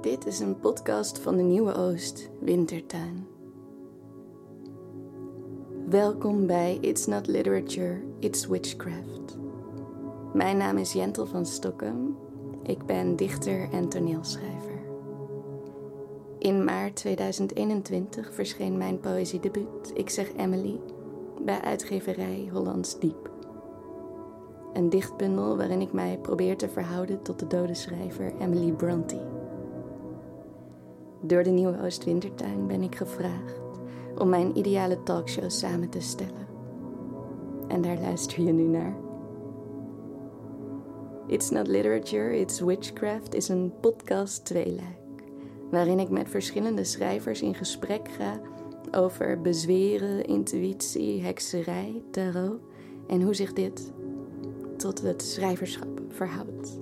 Dit is een podcast van de Nieuwe Oost Wintertuin. Welkom bij It's Not Literature, It's Witchcraft. Mijn naam is Jentel van Stockholm. Ik ben dichter en toneelschrijver. In maart 2021 verscheen mijn poëziedebuut Ik zeg Emily bij uitgeverij Hollands Diep. Een dichtbundel waarin ik mij probeer te verhouden tot de dode schrijver Emily Bronte. Door de Nieuwe Oostwintertuin ben ik gevraagd om mijn ideale talkshow samen te stellen. En daar luister je nu naar. It's Not Literature, It's Witchcraft is een podcast tweeluik, waarin ik met verschillende schrijvers in gesprek ga over bezweren, intuïtie, hekserij, tarot en hoe zich dit tot het schrijverschap verhoudt.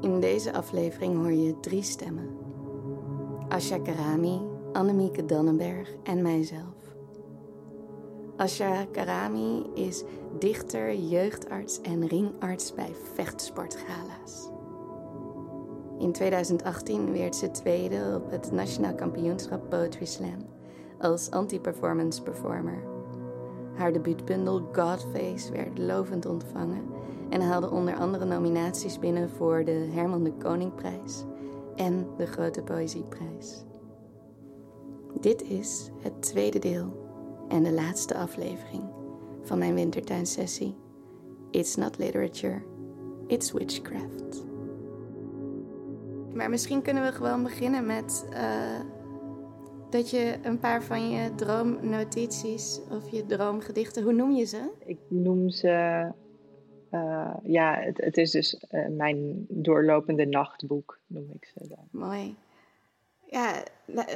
In deze aflevering hoor je drie stemmen. Asha Karami, Annemieke Dannenberg en mijzelf. Asha Karami is dichter, jeugdarts en ringarts bij vechtsportgala's. In 2018 werd ze tweede op het Nationaal Kampioenschap Poetry Slam als anti-performance performer. Haar debuutbundel Godface werd lovend ontvangen en haalde onder andere nominaties binnen voor de Herman de Koningprijs en de Grote Poëzieprijs. Dit is het tweede deel en de laatste aflevering van mijn wintertuinsessie It's Not Literature, It's Witchcraft. Maar misschien kunnen we gewoon beginnen met uh, dat je een paar van je droomnotities of je droomgedichten, hoe noem je ze? Ik noem ze, uh, ja, het, het, is dus uh, mijn doorlopende nachtboek, noem ik ze dan. Mooi. Ja,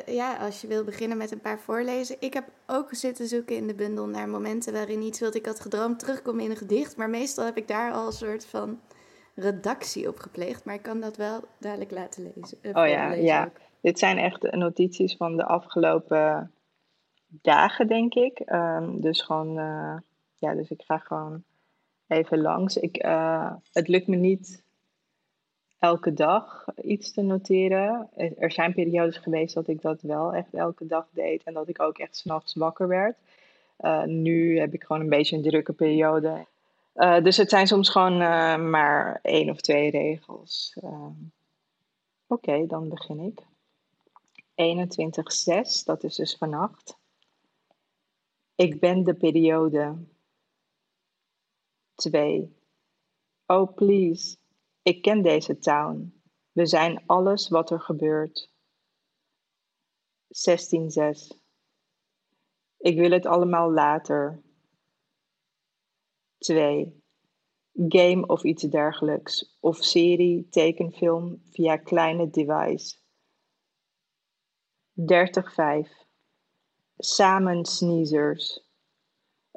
ja, als je wil beginnen met een paar voorlezen. Ik heb ook zitten zoeken in de bundel naar momenten waarin iets wat ik had gedroomd terugkomt in een gedicht. Maar meestal heb ik daar al een soort van redactie op gepleegd. Maar ik kan dat wel dadelijk laten lezen. Uh, oh ja, ja. Ook. Dit zijn echt notities van de afgelopen dagen, denk ik. Um, dus gewoon, uh, ja, dus ik ga gewoon even langs. Ik, uh, het lukt me niet elke dag iets te noteren. Er zijn periodes geweest dat ik dat wel echt elke dag deed en dat ik ook echt s'nachts wakker werd. Uh, nu heb ik gewoon een beetje een drukke periode. Uh, dus het zijn soms gewoon maar één of twee regels. Oké, dan begin ik. 21.6, dat is dus vannacht. Ik ben de periode. 2. Oh, please. Ik ken deze town. We zijn alles wat er gebeurt. 16.6. Ik wil het allemaal later. 2. Game of iets dergelijks. Of serie, tekenfilm via kleine device. 30.5. Samen sneezers.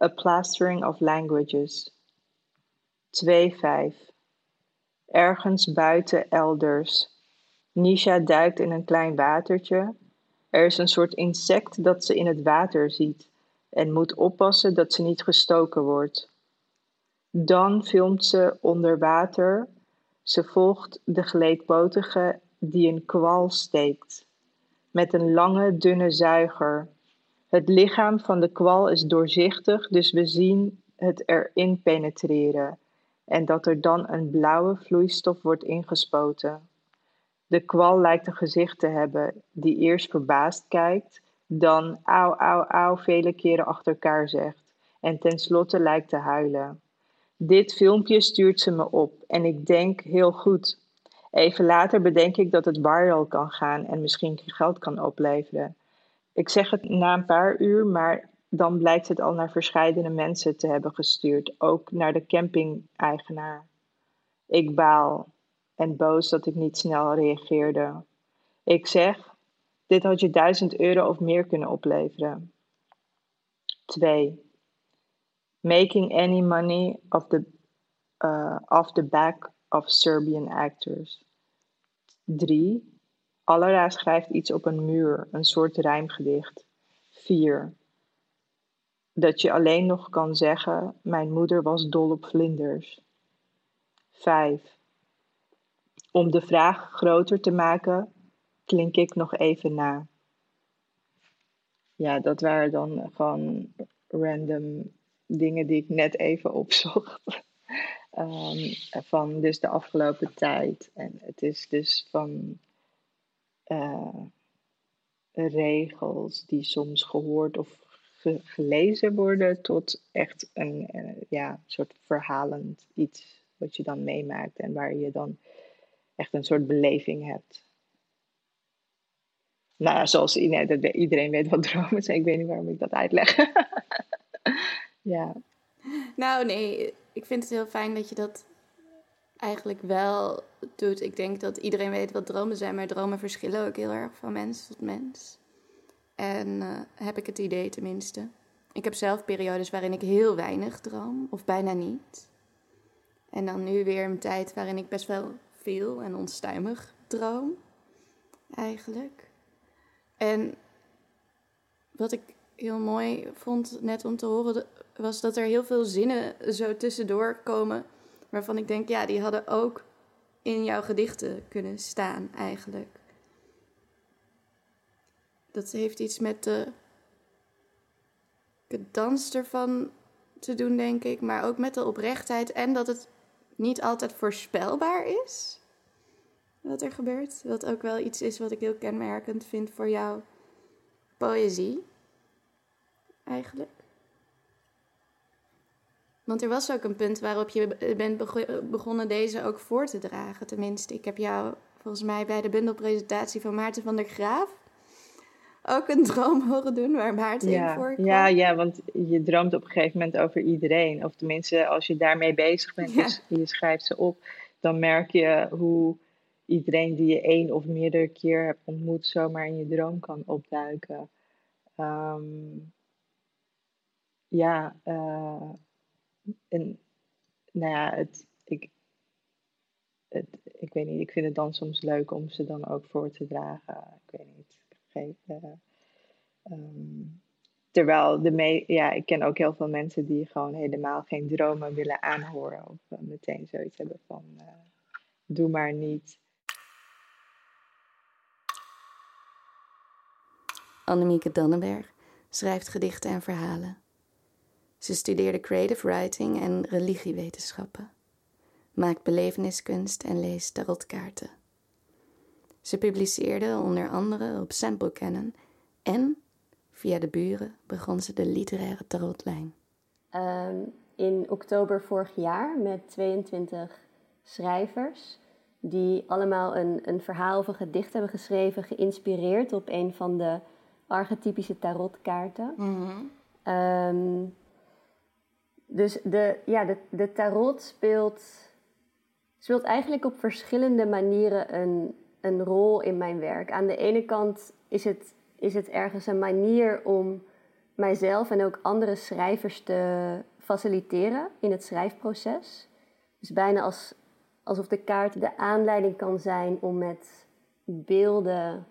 A plastering of languages. 2.5. Ergens buiten elders. Nisha duikt in een klein watertje. Er is een soort insect dat ze in het water ziet en moet oppassen dat ze niet gestoken wordt. Dan filmt ze onder water. Ze volgt de geleedpotige die een kwal steekt. Met een lange, dunne zuiger. Het lichaam van de kwal is doorzichtig, dus we zien het erin penetreren en dat er dan een blauwe vloeistof wordt ingespoten. De kwal lijkt een gezicht te hebben, die eerst verbaasd kijkt, dan auw, auw, auw vele keren achter elkaar zegt en tenslotte lijkt te huilen. Dit filmpje stuurt ze me op en ik denk heel goed. Even later bedenk ik dat het viral kan gaan en misschien geld kan opleveren. Ik zeg het na een paar uur, maar dan blijkt het al naar verscheidene mensen te hebben gestuurd, ook naar de camping-eigenaar. Ik baal en boos dat ik niet snel reageerde. Ik zeg: Dit had je duizend euro of meer kunnen opleveren. 2. Making any money off the, uh, off the back of Serbian actors. 3. Allera schrijft iets op een muur, een soort rijmgedicht. 4 dat je alleen nog kan zeggen: Mijn moeder was dol op vlinders. 5. om de vraag groter te maken, klink ik nog even na. Ja, dat waren dan gewoon random dingen die ik net even opzocht. um, van dus de afgelopen tijd. En het is dus van uh, regels die soms gehoord of ge gelezen worden tot echt een uh, ja, soort verhalend iets wat je dan meemaakt en waar je dan echt een soort beleving hebt. Nou, zoals iedereen weet wat dromen zijn. Ik weet niet waarom ik dat uitleg. ja. Nou, nee, ik vind het heel fijn dat je dat eigenlijk wel doet. Ik denk dat iedereen weet wat dromen zijn, maar dromen verschillen ook heel erg van mens tot mens. En uh, heb ik het idee tenminste. Ik heb zelf periodes waarin ik heel weinig droom, of bijna niet. En dan nu weer een tijd waarin ik best wel veel en onstuimig droom, eigenlijk. En wat ik heel mooi vond net om te horen, was dat er heel veel zinnen zo tussendoor komen. Waarvan ik denk, ja, die hadden ook in jouw gedichten kunnen staan, eigenlijk. Dat heeft iets met de dans ervan te doen, denk ik. Maar ook met de oprechtheid en dat het niet altijd voorspelbaar is wat er gebeurt. Wat ook wel iets is wat ik heel kenmerkend vind voor jouw poëzie. Eigenlijk. Want er was ook een punt waarop je bent begonnen deze ook voor te dragen. Tenminste, ik heb jou volgens mij bij de bundelpresentatie van Maarten van der Graaf ook een droom horen doen waar Maarten ja, in voorkwam. Ja, ja, want je droomt op een gegeven moment over iedereen. Of tenminste, als je daarmee bezig bent, ja. dus je schrijft ze op, dan merk je hoe iedereen die je één of meerdere keer hebt ontmoet, zomaar in je droom kan opduiken. Um, ja, uh, en nou ja, het, ik, het, ik weet niet, ik vind het dan soms leuk om ze dan ook voor te dragen. Ik weet niet. Um, terwijl de me ja, ik ken ook heel veel mensen die gewoon helemaal geen dromen willen aanhoren. Of uh, meteen zoiets hebben van, uh, doe maar niet. Annemieke Dannenberg schrijft gedichten en verhalen. Ze studeerde creative writing en religiewetenschappen, maakt beleveniskunst en leest tarotkaarten. Ze publiceerde onder andere op Sample Canon en via de buren begon ze de literaire tarotlijn. Um, in oktober vorig jaar met 22 schrijvers die allemaal een, een verhaal of een gedicht hebben geschreven, geïnspireerd op een van de archetypische tarotkaarten. Mm um, dus de, ja, de, de tarot speelt, speelt eigenlijk op verschillende manieren een, een rol in mijn werk. Aan de ene kant is het, is het ergens een manier om mijzelf en ook andere schrijvers te faciliteren in het schrijfproces. Dus bijna als, alsof de kaart de aanleiding kan zijn om met beelden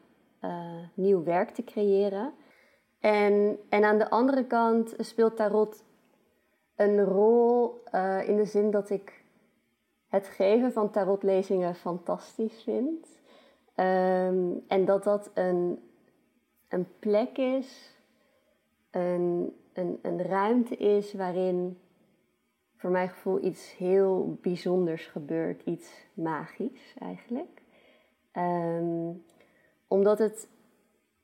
uh, nieuw werk te creëren. En, en aan de andere kant speelt tarot een rol uh, in de zin dat ik het geven van tarotlezingen fantastisch vind. Um, en dat dat een, een plek is, een, een, een ruimte is waarin voor mijn gevoel iets heel bijzonders gebeurt, iets magisch eigenlijk. Um, omdat het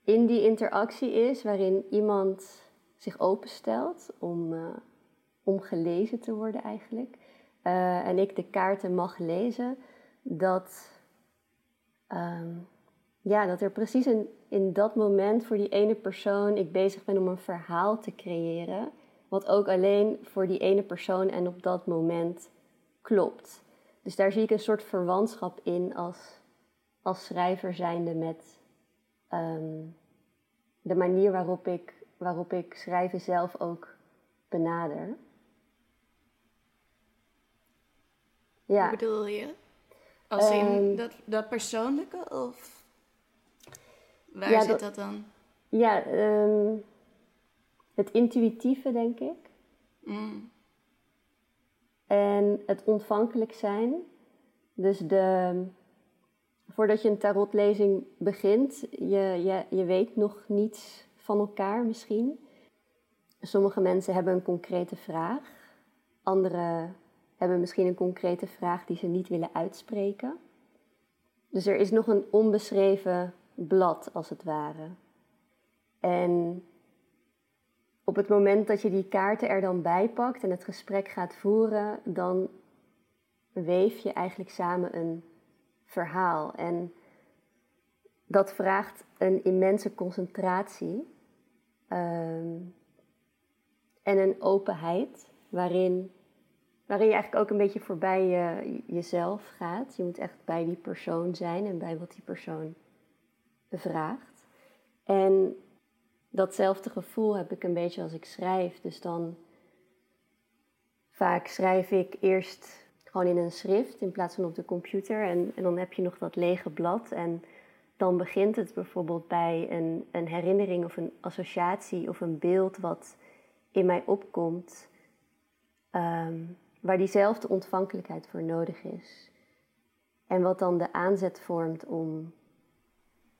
in die interactie is waarin iemand zich openstelt om, uh, om gelezen te worden eigenlijk. Uh, en ik de kaarten mag lezen, dat, um, ja, dat er precies in, in dat moment voor die ene persoon ik bezig ben om een verhaal te creëren. Wat ook alleen voor die ene persoon en op dat moment klopt. Dus daar zie ik een soort verwantschap in als, als schrijver zijnde met um, de manier waarop ik, waarop ik schrijven zelf ook benader. Ja. Bedoel je? Als in um, dat, dat persoonlijke of waar ja, zit dat, dan? Ja, um, het intuïtieve denk ik. Mm. En het ontvankelijk zijn. Dus de, voordat je een tarotlezing begint, je, je, je weet nog niets van elkaar misschien. Sommige mensen hebben een concrete vraag. Anderen hebben misschien een concrete vraag die ze niet willen uitspreken. Dus er is nog een onbeschreven blad, als het ware. En op het moment dat je die kaarten er dan bij pakt en het gesprek gaat voeren, dan weef je eigenlijk samen een verhaal. En dat vraagt een immense concentratie ehm, en een openheid waarin, waarin je eigenlijk ook een beetje voorbij je, jezelf gaat. Je moet echt bij die persoon zijn en bij wat die persoon vraagt. En datzelfde gevoel heb ik een beetje als ik schrijf. Dus dan vaak schrijf ik eerst gewoon in een schrift in plaats van op de computer. En, en dan heb je nog dat lege blad. En dan begint het bijvoorbeeld bij een, een herinnering of een associatie of een beeld wat in mij opkomt. Um, waar diezelfde ontvankelijkheid voor nodig is. En wat dan de aanzet vormt om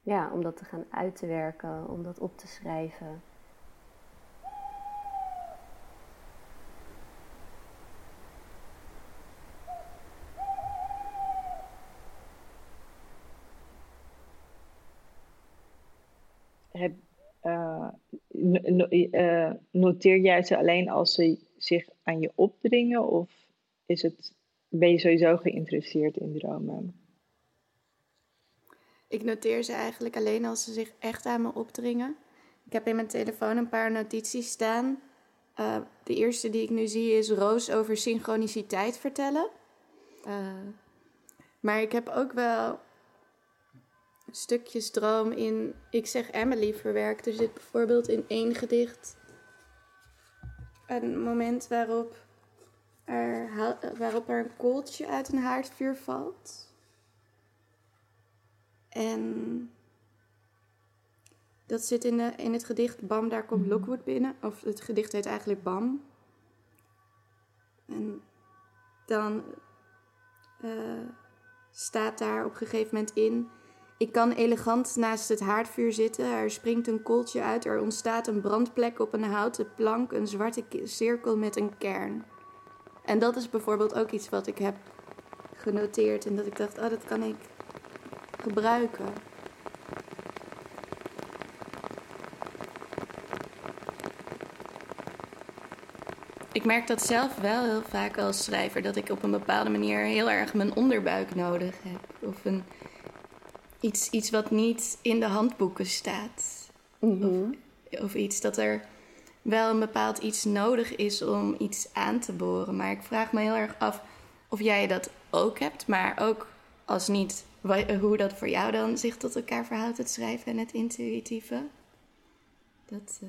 ja, om dat te gaan uit te werken, om dat op te schrijven. Heb, uh, noteer jij ze alleen als ze zich aan je opdringen of is het, ben je sowieso geïnteresseerd in dromen? Ik noteer ze eigenlijk alleen als ze zich echt aan me opdringen. Ik heb in mijn telefoon een paar notities staan. Uh, de eerste die ik nu zie is Roos over synchroniciteit vertellen. Uh, maar ik heb ook wel stukjes droom in Ik zeg Emily verwerkt. Er zit bijvoorbeeld in één gedicht een moment waarop er, waarop er een kooltje uit een haardvuur valt. En dat zit in, de, in het gedicht Bam, daar komt mhm. Lockwood binnen. Of het gedicht heet eigenlijk Bam. En dan uh, staat daar op een gegeven moment in... Ik kan elegant naast het haardvuur zitten. Er springt een kooltje uit. Er ontstaat een brandplek op een houten plank. Een zwarte cirkel met een kern. En dat is bijvoorbeeld ook iets wat ik heb genoteerd. En dat ik dacht, oh, dat kan ik gebruiken. Ik merk dat zelf wel heel vaak als schrijver, dat ik op een bepaalde manier heel erg mijn onderbuik nodig heb. Of een, iets, iets wat niet in de handboeken staat. Mhm. of, of iets dat er wel een bepaald iets nodig is om iets aan te boren. Maar ik vraag me heel erg af of jij dat ook hebt, maar ook als niet hoe dat voor jou dan zich tot elkaar verhoudt, het schrijven en het intuïtieve? Dat, uh...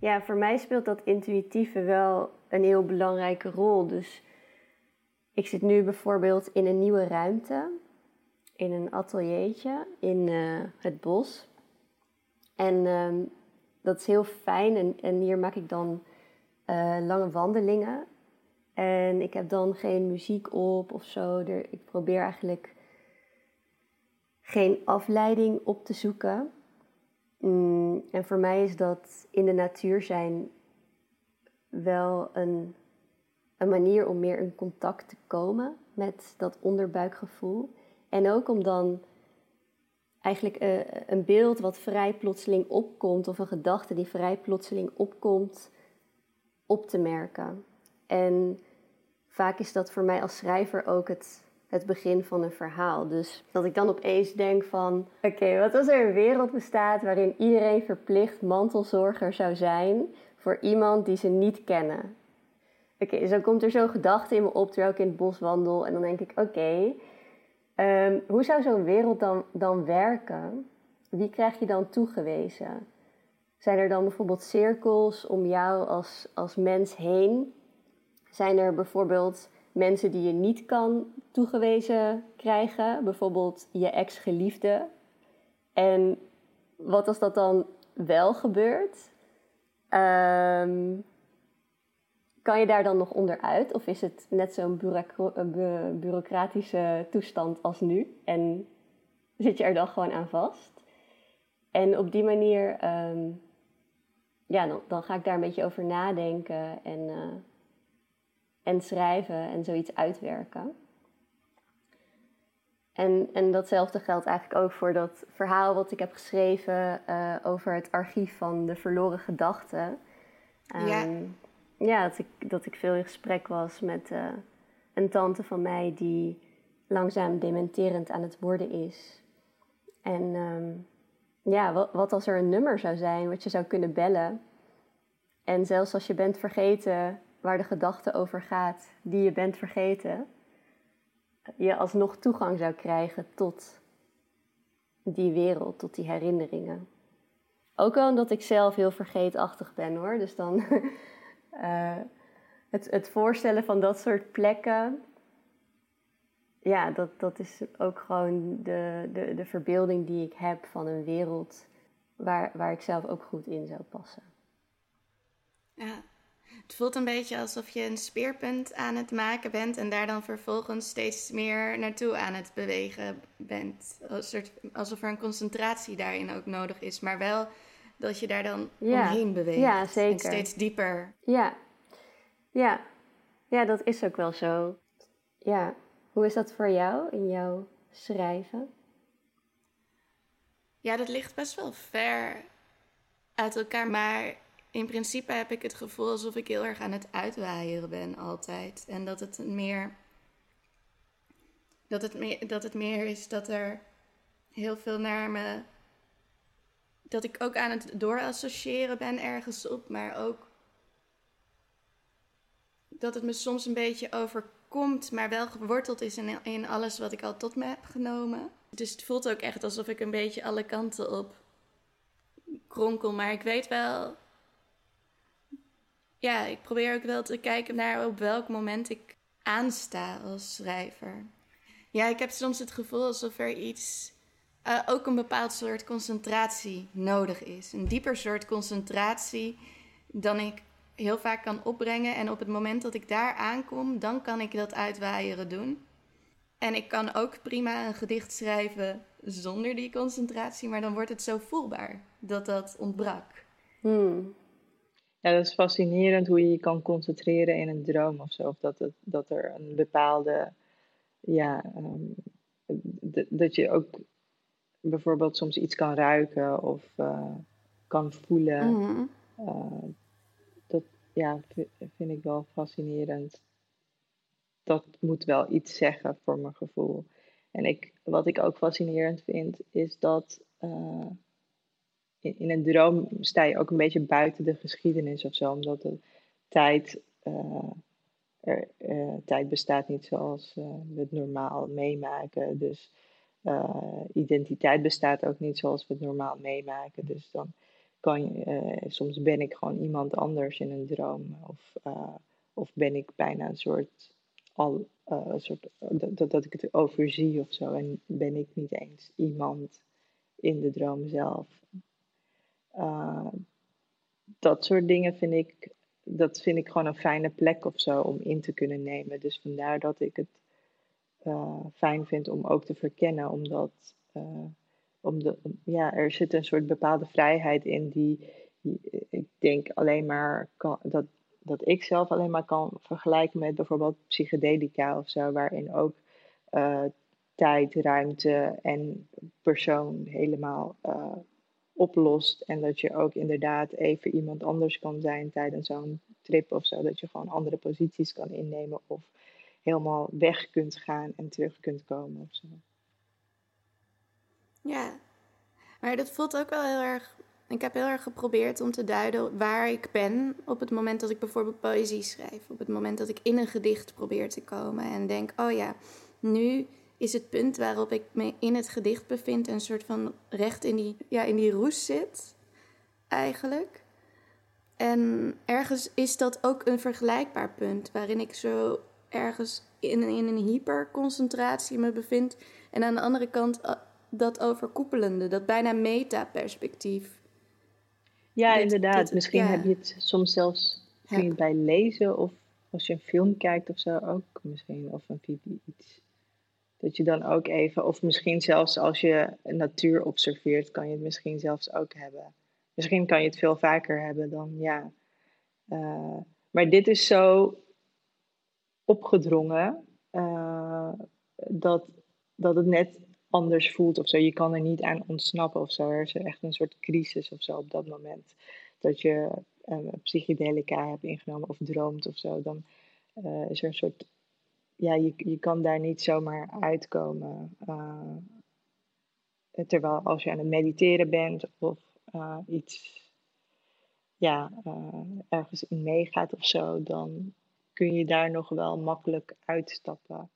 Ja, voor mij speelt dat intuïtieve wel een heel belangrijke rol. Dus ik zit nu bijvoorbeeld in een nieuwe ruimte, in een ateliertje in uh, het bos. En uh, dat is heel fijn en, en hier maak ik dan uh, lange wandelingen. En ik heb dan geen muziek op of zo. Ik probeer eigenlijk geen afleiding op te zoeken. Mm, en voor mij is dat in de natuur zijn wel een, een manier om meer in contact te komen met dat onderbuikgevoel. En ook om dan eigenlijk uh, een beeld wat vrij plotseling opkomt, of een gedachte die vrij plotseling opkomt, op te merken. En vaak is dat voor mij als schrijver ook het, het begin van een verhaal. Dus dat ik dan opeens denk van... Oké, wat als er een wereld bestaat waarin iedereen verplicht mantelzorger zou zijn... voor iemand die ze niet kennen? Oké, dan komt er zo'n gedachte in me op terwijl ik in het bos wandel. En dan denk ik, oké, ehm, hoe zou zo'n wereld dan, dan werken? Wie krijg je dan toegewezen? Zijn er dan bijvoorbeeld cirkels om jou als, als mens heen zijn er bijvoorbeeld mensen die je niet kan toegewezen krijgen, bijvoorbeeld je ex-geliefde? En wat als dat dan wel gebeurt? Um, kan je daar dan nog onderuit? Of is het net zo'n bureaucratische toestand als nu? En zit je er dan gewoon aan vast? En op die manier, ehm, ja, dan, dan, ga ik daar een beetje over nadenken en, uh, en schrijven en zoiets uitwerken. En, en datzelfde geldt eigenlijk ook voor dat verhaal wat ik heb geschreven uh, over het archief van de verloren gedachten. Um, ja. Ehm, ja, dat ik, dat ik veel in gesprek was met uh, een tante van mij die langzaam dementerend aan het worden is. En um, ja, wat, wat als er een nummer zou zijn wat je zou kunnen bellen. En zelfs als je bent vergeten waar de gedachte over gaat die je bent vergeten, je alsnog toegang zou krijgen tot die wereld, tot die herinneringen. Ook wel omdat ik zelf heel vergeetachtig ben hoor. Dus dan uh, het, het voorstellen van dat soort plekken. Ja, dat, dat is ook gewoon de, de, de verbeelding die ik heb van een wereld waar, waar ik zelf ook goed in zou passen. Ja, het voelt een beetje alsof je een speerpunt aan het maken bent en daar dan vervolgens steeds meer naartoe aan het bewegen bent. Alsof er een concentratie daarin ook nodig is, maar wel dat je daar dan omheen beweegt. Ja, zeker. En steeds dieper. Ja. ja, ja, dat is ook wel zo. Ja, hoe is dat voor jou in jouw schrijven? Ja, dat ligt best wel ver uit elkaar, maar in principe heb ik het gevoel alsof ik heel erg aan het uitwaaieren ben altijd. En dat het meer. Dat het meer, dat het meer is dat er heel veel naar me. Dat ik ook aan het doorassociëren ben ergens op, maar ook. Dat het me soms een beetje overkomt, maar wel geworteld is in, in alles wat ik al tot me heb genomen. Dus het voelt ook echt alsof ik een beetje alle kanten op kronkel. Maar ik weet wel ja, ik probeer ook wel te kijken naar op welk moment ik aansta als schrijver. Ja, ik heb soms het gevoel alsof er iets, uh, ook een bepaald soort concentratie nodig is. Een dieper soort concentratie dan ik heel vaak kan opbrengen. En op het moment dat ik daar aankom, dan kan ik dat uitwaaieren doen. En ik kan ook prima een gedicht schrijven zonder die concentratie, maar dan wordt het zo voelbaar dat dat ontbrak. Hmm. Ja, dat is fascinerend hoe je je kan concentreren in een droom of zo. Of dat, het, dat er een bepaalde, ja, um, dat je ook bijvoorbeeld soms iets kan ruiken of uh, kan voelen. Mm uh, dat ja, vind ik wel fascinerend. Dat moet wel iets zeggen voor mijn gevoel. En ik, wat ik ook fascinerend vind, is dat uh, in, een droom sta je ook een beetje buiten de geschiedenis of zo, omdat de tijd, uh, er, uh, tijd bestaat niet zoals we het normaal meemaken. Dus identiteit bestaat ook niet zoals we het normaal meemaken. Dus dan kan je, soms ben ik gewoon iemand anders in een droom. Of, of ben ik bijna een soort, al, een soort dat, dat ik het overzie of zo. En ben ik niet eens iemand in de droom zelf. Dat soort dingen vind ik, dat vind ik gewoon een fijne plek of zo om in te kunnen nemen. Dus vandaar dat ik het uh, fijn vind om ook te verkennen, omdat uh, om de, ja, er zit een soort bepaalde vrijheid in die ik denk alleen maar kan, dat, dat ik zelf alleen maar kan vergelijken met bijvoorbeeld psychedelica of zo, waarin ook tijd, ruimte en persoon helemaal oplost. En dat je ook inderdaad even iemand anders kan zijn tijdens zo'n trip of zo. Dat je gewoon andere posities kan innemen of helemaal weg kunt gaan en terug kunt komen of zo. Ja, maar dat voelt ook wel heel erg. Ik heb heel erg geprobeerd om te duiden waar ik ben op het moment dat ik bijvoorbeeld poëzie schrijf. Op het moment dat ik in een gedicht probeer te komen en denk: oh ja, nu is het punt waarop ik me in het gedicht bevind een soort van recht in die, ja, in die roes zit, eigenlijk. En ergens is dat ook een vergelijkbaar punt, waarin ik zo ergens in, in een hyperconcentratie me bevind. En aan de andere kant eh, dat overkoepelende, dat bijna metaperspectief. Ja, inderdaad. Misschien heb je het soms zelfs bij lezen of als je een film kijkt of zo ook misschien. Of een iets. Dat je dan ook even, of misschien zelfs als je natuur observeert, kan je het misschien zelfs ook hebben. Misschien kan je het veel vaker hebben dan ja. Uh, maar dit is zo opgedrongen uh, dat, dat het net anders voelt of zo. Je kan er niet aan ontsnappen of zo. Er is echt een soort crisis of zo op dat moment. Dat je uh, psychedelica hebt ingenomen of droomt of zo. Dan uh, is er een soort. Ja, je, je kan daar niet zomaar uitkomen. Terwijl als je aan het mediteren bent of iets. Ja, ergens in meegaat of zo, dan kun je daar nog wel makkelijk uitstappen.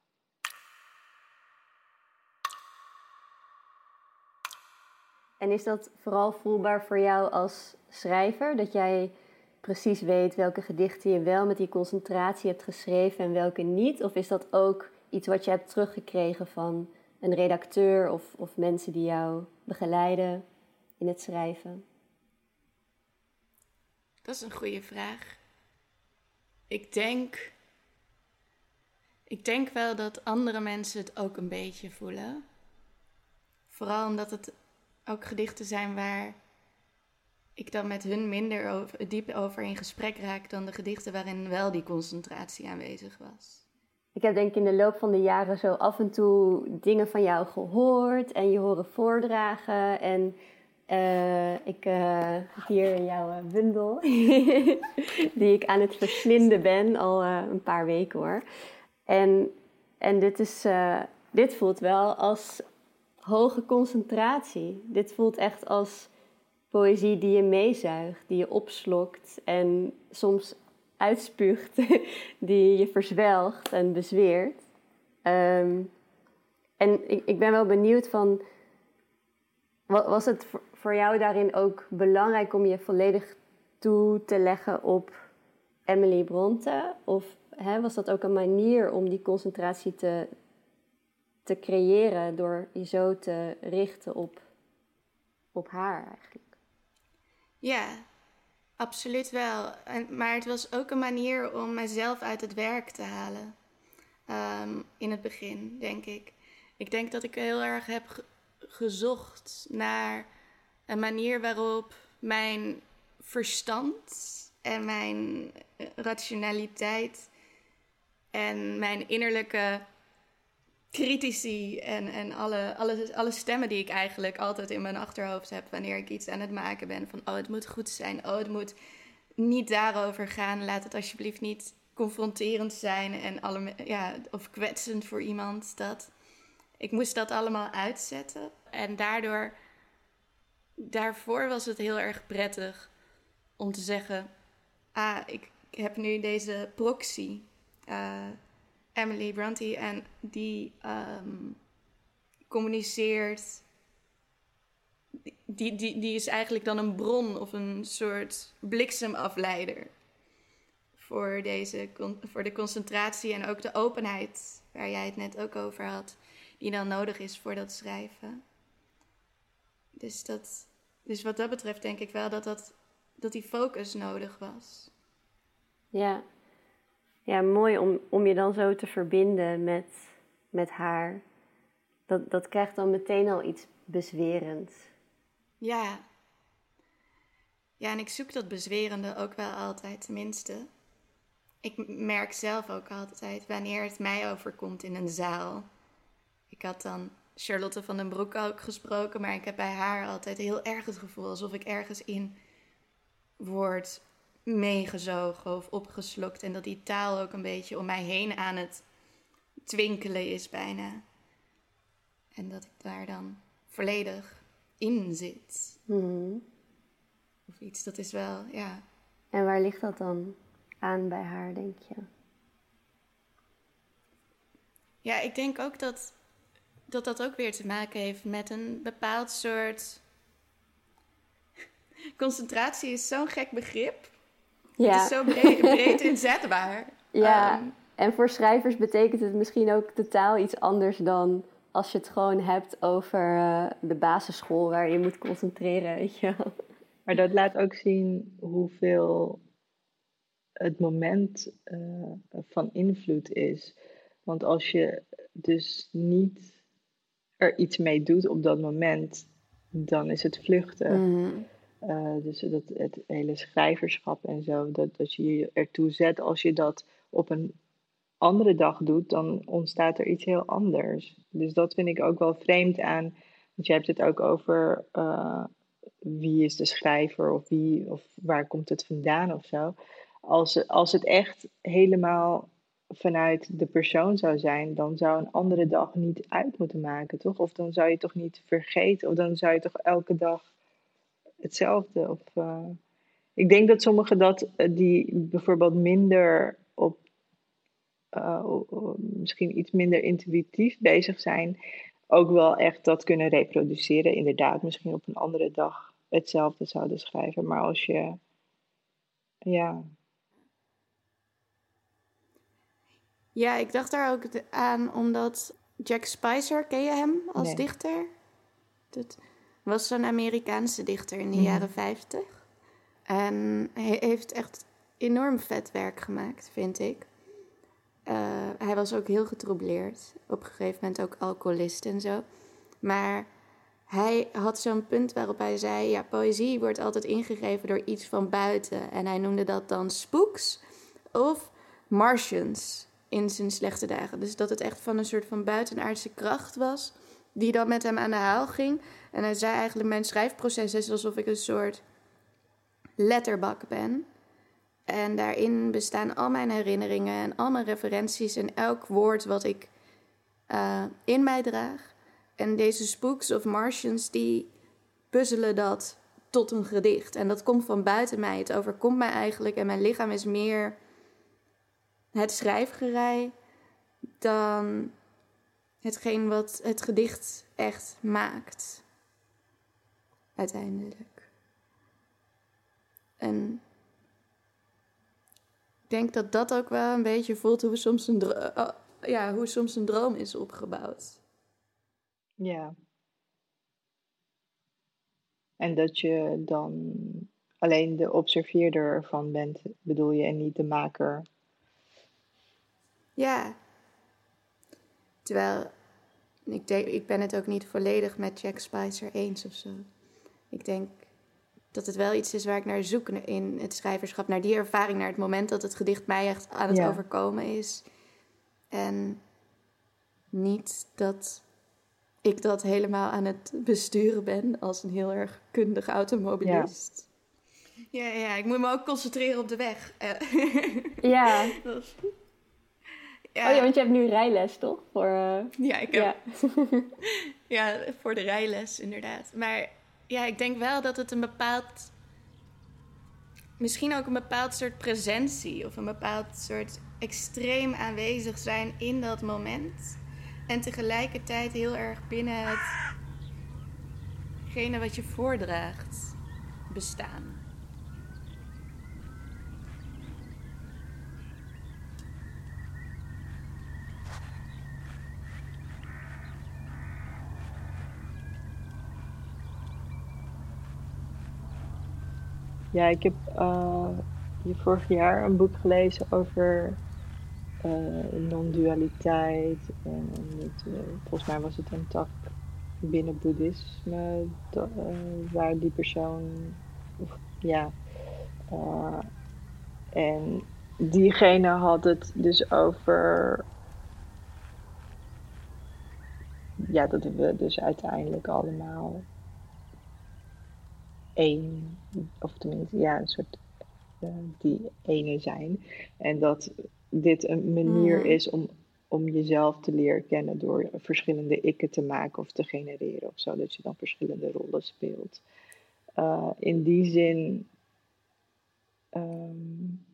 En is dat vooral voelbaar voor jou als schrijver? Dat jij precies weet welke gedichten je wel met die concentratie hebt geschreven en welke niet? Of is dat ook iets wat je hebt teruggekregen van een redacteur of, of mensen die jou begeleiden in het schrijven? Dat is een goede vraag. Ik denk. Ik denk wel dat andere mensen het ook een beetje voelen. Vooral omdat het ook gedichten zijn waar ik dan met hun minder over, diep over in gesprek raak dan de gedichten waarin wel die concentratie aanwezig was. Ik heb denk ik in de loop van de jaren zo af en toe dingen van jou gehoord en je horen voordragen. En uh, ik uh, hier jouw eh, bundel, die ik aan het verslinden ben al een paar weken hoor. En, en dit, is, dit voelt wel als hoge concentratie. Dit voelt echt als poëzie die je meezuigt, die je opslokt en soms uitspuugt, die je verzwelgt en bezweert. Um, en ik, ik ben wel benieuwd van, was het voor jou daarin ook belangrijk om je volledig toe te leggen op Emily Bronte? Of hè, was dat ook een manier om die concentratie te, te creëren door je zo te richten op, op haar eigenlijk? Ja, absoluut wel. En, maar het was ook een manier om mezelf uit het werk te halen. Um, in het begin, denk ik. Ik denk dat ik heel erg heb gezocht naar een manier waarop mijn verstand en mijn rationaliteit en mijn innerlijke critici en, en alle, alle, alle stemmen die ik eigenlijk altijd in mijn achterhoofd heb wanneer ik iets aan het maken ben. Van oh, het moet goed zijn. Oh, het moet niet daarover gaan. Laat het alsjeblieft niet confronterend zijn en alle, ja, of kwetsend voor iemand. Dat, ik moest dat allemaal uitzetten. En daardoor, daarvoor was het heel erg prettig om te zeggen: Ah, ik heb nu deze proxy. Uh, Emily Bronte en die um, communiceert. Die, die, die is eigenlijk dan een bron of een soort bliksemafleider voor, deze, voor de concentratie en ook de openheid waar jij het net ook over had, die dan nodig is voor dat schrijven. Dus, dat, dus wat dat betreft denk ik wel dat, dat, dat die focus nodig was. Ja, ja, mooi om, om je dan zo te verbinden met, met haar. Dat, dat krijgt dan meteen al iets bezwerends. Ja. Ja, en ik zoek dat bezwerende ook wel altijd, tenminste. Ik merk zelf ook altijd wanneer het mij overkomt in een zaal. Ik had dan Charlotte van den Broek ook gesproken, maar ik heb bij haar altijd heel erg het gevoel alsof ik ergens in word meegezogen of opgeslokt. En dat die taal ook een beetje om mij heen aan het twinkelen is bijna. En dat ik daar dan volledig in zit. Mhm. Of iets, dat is wel, ja. En waar ligt dat dan aan bij haar, denk je? Ja, ik denk ook dat dat, dat ook weer te maken heeft met een bepaald soort. Concentratie is zo'n gek begrip. Ja. Het is zo breed, breed inzetbaar. Ja, ehm, en voor schrijvers betekent het misschien ook totaal iets anders dan als je het gewoon hebt over uh, de basisschool waar je moet concentreren, weet je Maar dat laat ook zien hoeveel het moment van invloed is. Want als je dus niet er iets mee doet op dat moment, dan is het vluchten. Mhm. Eh, dus dat, het hele schrijverschap en zo, dat, dat je je ertoe zet. Als je dat op een andere dag doet, dan ontstaat er iets heel anders. Dus dat vind ik ook wel vreemd aan. Want je hebt het ook over uh, wie is de schrijver of, wie, of waar komt het vandaan of zo. Als, als het echt helemaal vanuit de persoon zou zijn, dan zou een andere dag niet uit moeten maken, toch? Of dan zou je toch niet vergeten, of dan zou je toch elke dag hetzelfde. Of, uh, ik denk dat sommigen dat eh, die bijvoorbeeld minder op, uh, misschien iets minder intuïtief bezig zijn, ook wel echt dat kunnen reproduceren. Inderdaad, misschien op een andere dag hetzelfde zouden schrijven. Maar als je, ja, Ja, ik dacht daar ook aan omdat Jack Spicer, ken je hem als dichter? Dat was zo'n Amerikaanse dichter in de mhm. jaren 50. En hij heeft echt enorm vet werk gemaakt, vind ik. Uh, hij was ook heel getroubleerd. Op een gegeven moment ook alcoholist en zo. Maar hij had zo'n punt waarop hij zei: Ja, poëzie wordt altijd ingegeven door iets van buiten. En hij noemde dat dan spooks of Martians in zijn slechte dagen. Dus dat het echt van een soort van buitenaardse kracht was, die dan met hem aan de haal ging. En hij zei eigenlijk: Mijn schrijfproces is alsof ik een soort letterbak ben. En daarin bestaan al mijn herinneringen en al mijn referenties en elk woord wat ik uh, in mij draag. En deze spooks of Martians, die puzzelen dat tot een gedicht. En dat komt van buiten mij. Het overkomt mij eigenlijk en mijn lichaam is meer het schrijfgerij dan hetgeen wat het gedicht echt maakt. Uiteindelijk. En ik denk dat dat ook wel een beetje voelt hoe, soms een, eh, oh, ja, hoe soms een droom is opgebouwd. Ja. En dat je dan alleen de observeerder ervan bent, bedoel je, en niet de maker ja. Terwijl, ik, denk, ik ben het ook niet volledig met Jack Spicer eens of zo. Ik denk dat het wel iets is waar ik naar zoek in het schrijverschap. Naar die ervaring, naar het moment dat het gedicht mij echt aan het overkomen is. En niet dat ik dat helemaal aan het besturen ben als een heel erg kundig automobilist. Ja, ja, ja ik moet me ook concentreren op de weg. ja. Ja. Oh ja, want je hebt nu rijles, toch? Voor, uh... Ja, ik heb... Ja. ja, voor de rijles, inderdaad. Maar ja, ik denk wel dat het een bepaald... Misschien ook een bepaald soort presentie... of een bepaald soort extreem aanwezig zijn in dat moment... en tegelijkertijd heel erg binnen hetgene wat je voordraagt bestaan. Ja, ik heb uh, vorig jaar een boek gelezen over uh, non-dualiteit. En uh, volgens mij was het een tak binnen boeddhisme, waar die persoon, ja, en diegene had het dus over ja, dat we dus uiteindelijk allemaal één, of tenminste, ja, een soort uh, die ene zijn. En dat dit een manier mm. is om, om jezelf te leren kennen door verschillende ikken te maken of te genereren of zo, dat je dan verschillende rollen speelt. Uh, in die zin um,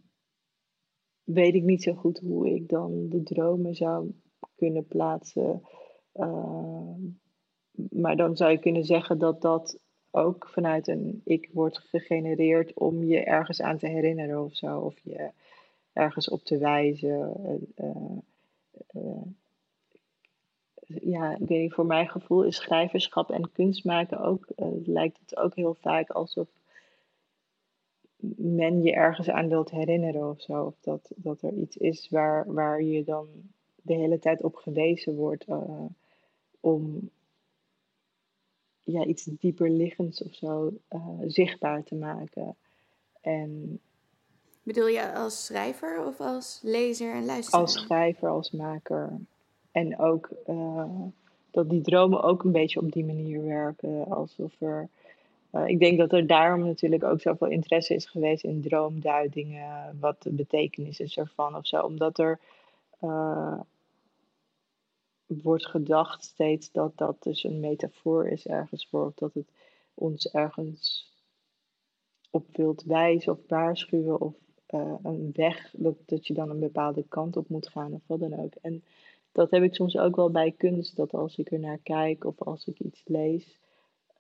weet ik niet zo goed hoe ik dan de dromen zou kunnen plaatsen. Uh, maar dan zou je kunnen zeggen dat dat ook vanuit een ik wordt gegenereerd om je ergens aan te herinneren of zo. Of je ergens op te wijzen. Uh, uh, ja, weet niet, voor mijn gevoel is schrijverschap en kunst maken ook, lijkt het ook heel vaak alsof men je ergens aan wilt herinneren of zo. Of dat, dat er iets is waar, waar je dan de hele tijd op gewezen wordt uh, om ja, iets dieper liggends of zo uh, zichtbaar te maken. En Bedoel je als schrijver of als lezer en luisteraar? Als schrijver, als maker. En ook uh, dat die dromen ook een beetje op die manier werken. Alsof er. Uh, ik denk dat er daarom natuurlijk ook zoveel interesse is geweest in droomduidingen. Wat de betekenis is ervan of zo. Omdat er uh, wordt gedacht steeds dat dat dus een metafoor is ergens voor. Of dat het ons ergens op wilt wijzen of waarschuwen. Of uh, een weg, dat, dat je dan een bepaalde kant op moet gaan of wat dan ook. En dat heb ik soms ook wel bij kunst, dat als ik er naar kijk of als ik iets lees,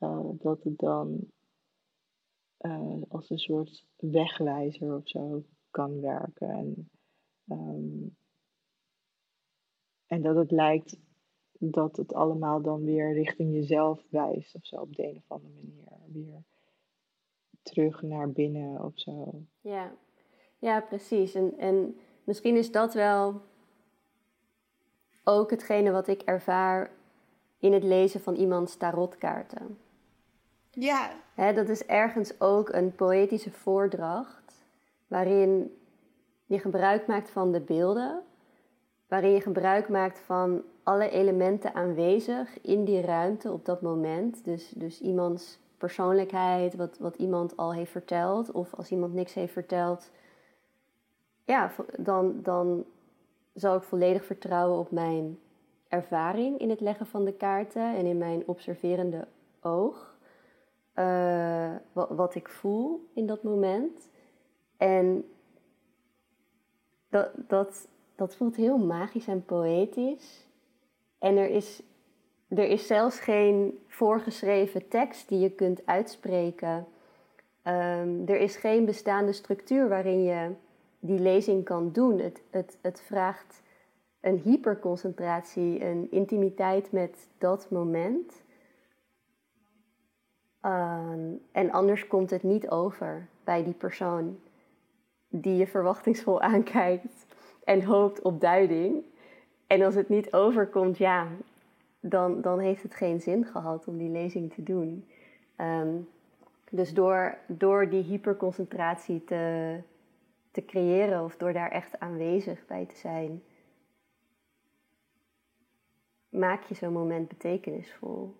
uh, dat het dan uh, als een soort wegwijzer of zo kan werken. En, um, en dat het lijkt dat het allemaal dan weer richting jezelf wijst of zo op de een of andere manier. Weer terug naar binnen of zo. Ja, ja precies. En, en misschien is dat wel ook hetgene wat ik ervaar in het lezen van iemands tarotkaarten. Ja. Hè, dat is ergens ook een poëtische voordracht waarin je gebruik maakt van de beelden, waarin je gebruik maakt van alle elementen aanwezig in die ruimte op dat moment. Dus, dus iemands persoonlijkheid, wat, wat iemand al heeft verteld, of als iemand niks heeft verteld, ja, dan, dan zal ik volledig vertrouwen op mijn ervaring in het leggen van de kaarten en in mijn observerende oog. Uh, wat, wat, ik voel in dat moment. En dat, dat, dat voelt heel magisch en poëtisch. En er is, er is zelfs geen voorgeschreven tekst die je kunt uitspreken. Um, er is geen bestaande structuur waarin je die lezing kan doen. Het, het, het vraagt een hyperconcentratie, een intimiteit met dat moment. Uh, en anders komt het niet over bij die persoon die je verwachtingsvol aankijkt en hoopt op duiding. En als het niet overkomt, ja, dan, dan heeft het geen zin gehad om die lezing te doen. Um, dus door, door die hyperconcentratie te, te creëren of door daar echt aanwezig bij te zijn, maak je zo'n moment betekenisvol.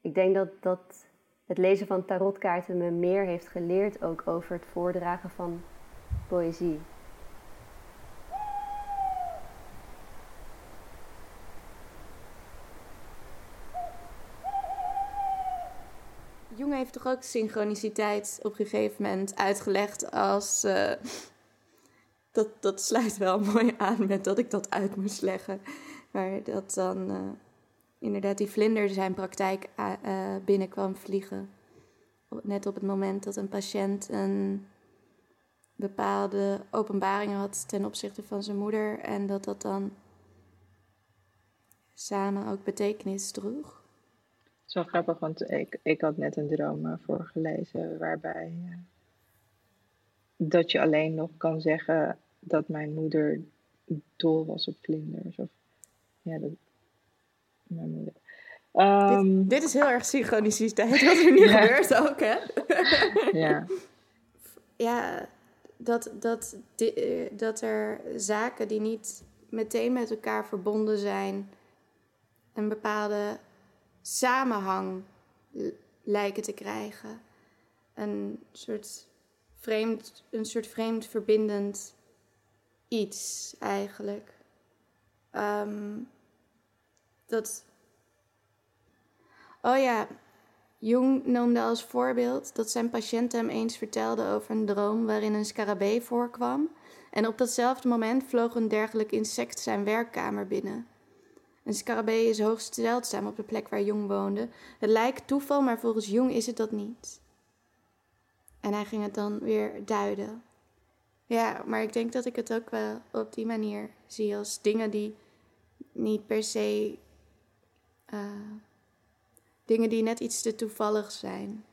Ik denk dat, dat het lezen van tarotkaarten me meer heeft geleerd ook over het voordragen van poëzie. Heeft toch ook synchroniciteit op een gegeven moment uitgelegd als uh, dat, dat sluit wel mooi aan met dat ik dat uit moest leggen. Maar dat dan uh, inderdaad die vlinder zijn praktijk uh, binnenkwam vliegen. Net op het moment dat een patiënt een bepaalde openbaring had ten opzichte van zijn moeder. En dat dat dan samen ook betekenis droeg. Het is wel grappig, want ik, ik had net een droom voorgelezen waarbij dat je alleen nog kan zeggen dat mijn moeder dol was op vlinders. Of, ja, dat, mijn moeder. Um, dit, dit, is heel erg synchroniciteit wat er nu ja. gebeurt ook, hè? ja. Ja, dat, dat, dat er zaken die niet meteen met elkaar verbonden zijn, een bepaalde samenhang lijken te krijgen. Een soort vreemd, een soort vreemd verbindend iets eigenlijk. Um, dat. Oh ja, Jung noemde als voorbeeld dat zijn patiënt hem eens vertelde over een droom waarin een scarabee voorkwam. En op datzelfde moment vloog een dergelijk insect zijn werkkamer binnen. Een scarabee is hoogst zeldzaam op de plek waar Jung woonde. Het lijkt toeval, maar volgens Jung is het dat niet. En hij ging het dan weer duiden. Ja, maar ik denk dat ik het ook wel op die manier zie als dingen die niet per se. Uh, dingen die net iets te toevallig zijn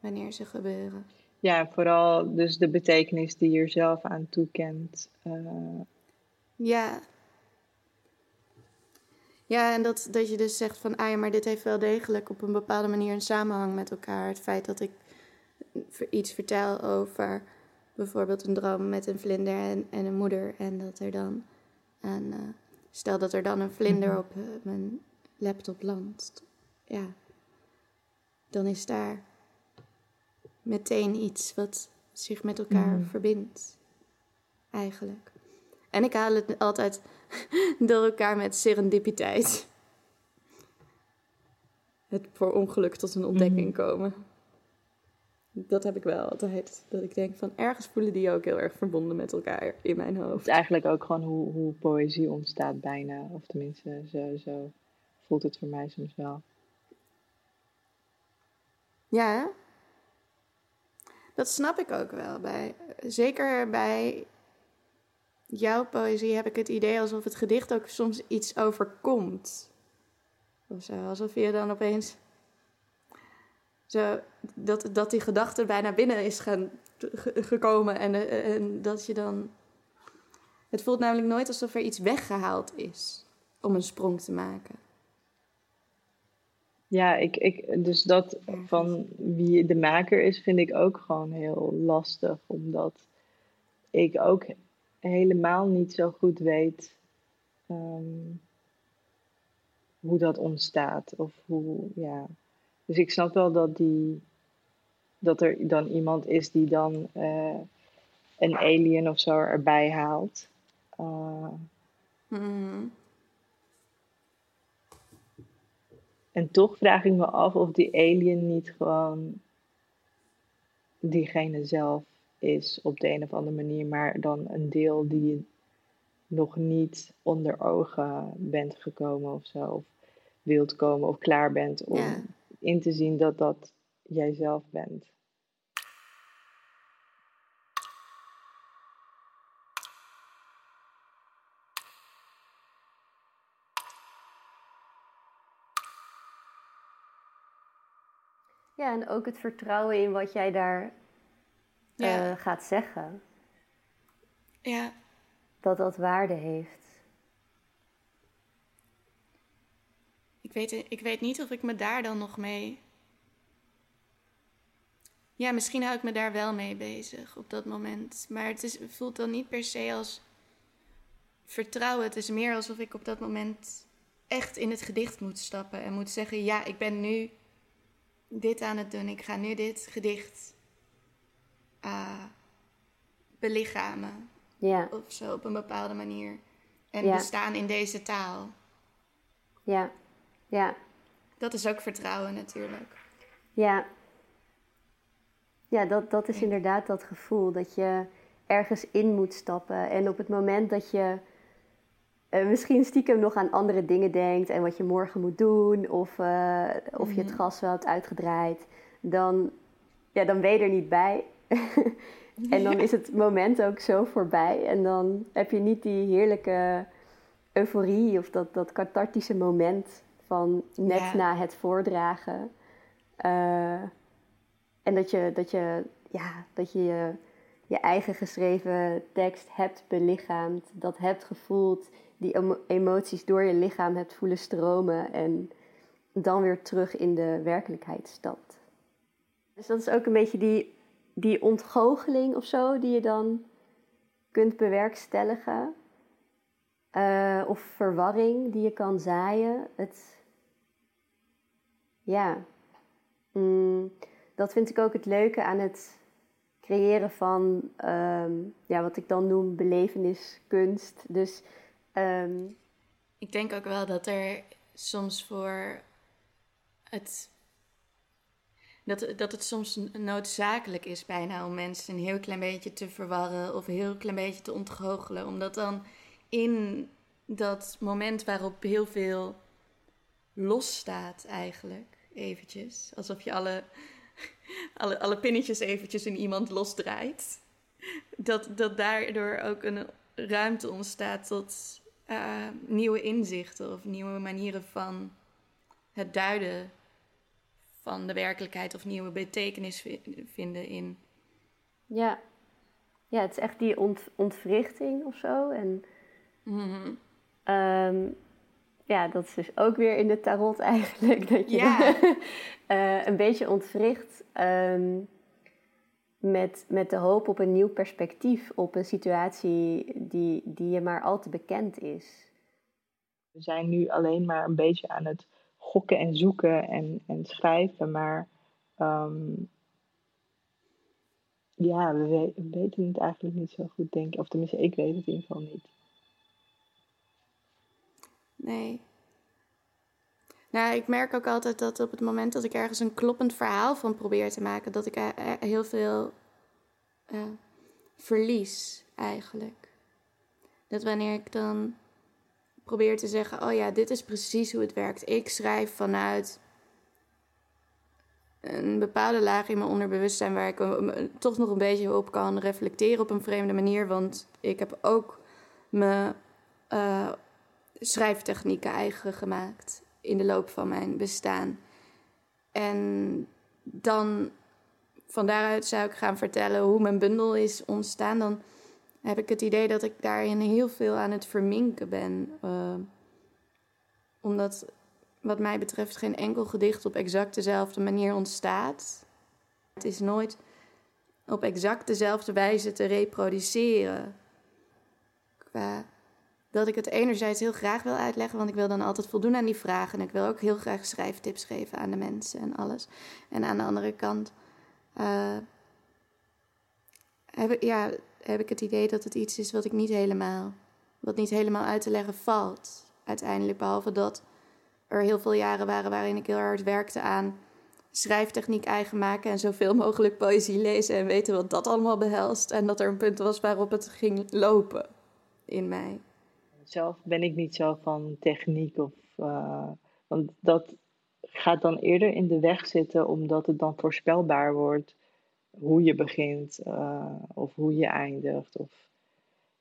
wanneer ze gebeuren. Ja, vooral dus de betekenis die je er zelf aan toekent. Uh... Ja. Ja, en dat, dat je dus zegt van, ah ja, maar dit heeft wel degelijk op een bepaalde manier een samenhang met elkaar. Het feit dat ik iets vertel over bijvoorbeeld een droom met een vlinder en, en een moeder. En dat er dan, een, uh, stel dat er dan een vlinder mhm. op uh, mijn laptop landt. Ja, dan is daar meteen iets wat zich met elkaar mhm. verbindt. Eigenlijk. En ik haal het altijd door elkaar met serendipiteit. Het voor ongeluk tot een ontdekking mhm. komen. Dat heb ik wel altijd. Dat ik denk van ergens voelen die ook heel erg verbonden met elkaar in mijn hoofd. Het is eigenlijk ook gewoon hoe, hoe poëzie ontstaat bijna. Of tenminste, zo, zo voelt het voor mij soms wel. Ja, dat snap ik ook wel. Bij, zeker bij jouw poëzie heb ik het idee alsof het gedicht ook soms iets overkomt. Of zo, alsof je dan opeens. Zo, dat, dat die gedachte bijna binnen is gaan, gekomen en, en dat je dan. Het voelt namelijk nooit alsof er iets weggehaald is om een sprong te maken. Ja, ik, ik, dus dat van wie de maker is, vind ik ook gewoon heel lastig. Omdat ik ook helemaal niet zo goed weet ehm, hoe dat ontstaat. Of hoe, ja. Dus ik snap wel dat, die, dat er dan iemand is die dan uh, een alien of zo erbij haalt. Uh, En toch vraag ik me af of die alien niet gewoon diegene zelf is op de een of andere manier, maar dan een deel die je nog niet onder ogen bent gekomen of zo, of wilt komen of klaar bent om in te zien dat dat jijzelf bent. Ja, en ook het vertrouwen in wat jij daar eh, gaat zeggen. Ja. Dat dat waarde heeft. Ik weet, ik weet niet of ik me daar dan nog mee. Ja, misschien hou ik me daar wel mee bezig op dat moment. Maar het, is, het voelt dan niet per se als vertrouwen. Het is meer alsof ik op dat moment echt in het gedicht moet stappen en moet zeggen: Ja, ik ben nu dit aan het doen. Ik ga nu dit gedicht uh, belichamen. Ja. Of zo op een bepaalde manier. En bestaan in deze taal. Ja, ja. Dat is ook vertrouwen natuurlijk. Ja. Ja, dat, dat is inderdaad dat gevoel dat je ergens in moet stappen. En op het moment dat je uh, misschien stiekem nog aan andere dingen denkt en wat je morgen moet doen, of, uh, of je het mhm. gas wel hebt uitgedraaid, dan, ja, dan ben je er niet bij. En dan is het moment ook zo voorbij. En dan heb je niet die heerlijke euforie of dat, dat cathartische moment van net na het voordragen. Uh, en dat je, dat je, ja, dat je, je je eigen geschreven tekst hebt belichaamd, dat hebt gevoeld, die emoties door je lichaam hebt voelen stromen en dan weer terug in de werkelijkheid stapt. Dus dat is ook een beetje die, die ontgoocheling of zo die je dan kunt bewerkstelligen. Uh, of verwarring die je kan zaaien. Het, ja, mm, dat vind ik ook het leuke aan het creëren van um, ja, wat ik dan noem beleveniskunst. Dus Ehm, ik denk ook wel dat er soms voor het. Dat, dat het soms noodzakelijk is bijna om mensen een heel klein beetje te verwarren of een heel klein beetje te ontgoochelen. Omdat dan in dat moment waarop heel veel losstaat eigenlijk, eventjes. Alsof je alle, alle, alle pinnetjes eventjes in iemand losdraait. Dat, dat daardoor ook een ruimte ontstaat tot uh, nieuwe inzichten of nieuwe manieren van het duiden van de werkelijkheid of nieuwe betekenis vinden in Ja. Ja, het is echt die ont ontwrichting of zo. En Mhm. ehm, ja, dat is dus ook weer in de tarot eigenlijk. Dat je Ja. eh, een beetje ontwricht ehm, met, met de hoop op een nieuw perspectief op een situatie die, die je maar al te bekend is. We zijn nu alleen maar een beetje aan het gokken en zoeken en, en schrijven, maar ehm, ja, we, we- we weten het eigenlijk niet zo goed, denk ik. Of tenminste, ik weet het in ieder geval niet. Nee. Nou, ik merk ook altijd dat op het moment dat ik ergens een kloppend verhaal van probeer te maken, dat ik eh, eh, heel veel eh, verlies eigenlijk. Dat wanneer ik dan probeer te zeggen, oh ja, dit is precies hoe het werkt. Ik schrijf vanuit een bepaalde laag in mijn onderbewustzijn waar ik toch nog een beetje op kan reflecteren op een vreemde manier. Want ik heb ook mijn eh, schrijftechnieken eigen gemaakt in de loop van mijn bestaan. En dan van daaruit zou ik gaan vertellen hoe mijn bundel is ontstaan. Dan heb ik het idee dat ik daarin heel veel aan het verminken ben. eh, omdat, wat mij betreft, geen enkel gedicht op exact dezelfde manier ontstaat. Het is nooit op exact dezelfde wijze te reproduceren. Qua dat ik het enerzijds heel graag wil uitleggen, want ik wil dan altijd voldoen aan die vragen. En ik wil ook heel graag schrijftips geven aan de mensen en alles. En aan de andere kant eh, heb, ik, ja, heb ik het idee dat het iets is wat ik niet helemaal, wat niet helemaal uit te leggen valt. Uiteindelijk, behalve dat er heel veel jaren waren waarin ik heel hard werkte aan schrijftechniek eigen maken en zoveel mogelijk poëzie lezen en weten wat dat allemaal behelst. En dat er een punt was waarop het ging lopen in mij. Zelf ben ik niet zo van techniek of. eh, want dat gaat dan eerder in de weg zitten, omdat het dan voorspelbaar wordt hoe je begint eh, of hoe je eindigt. Of,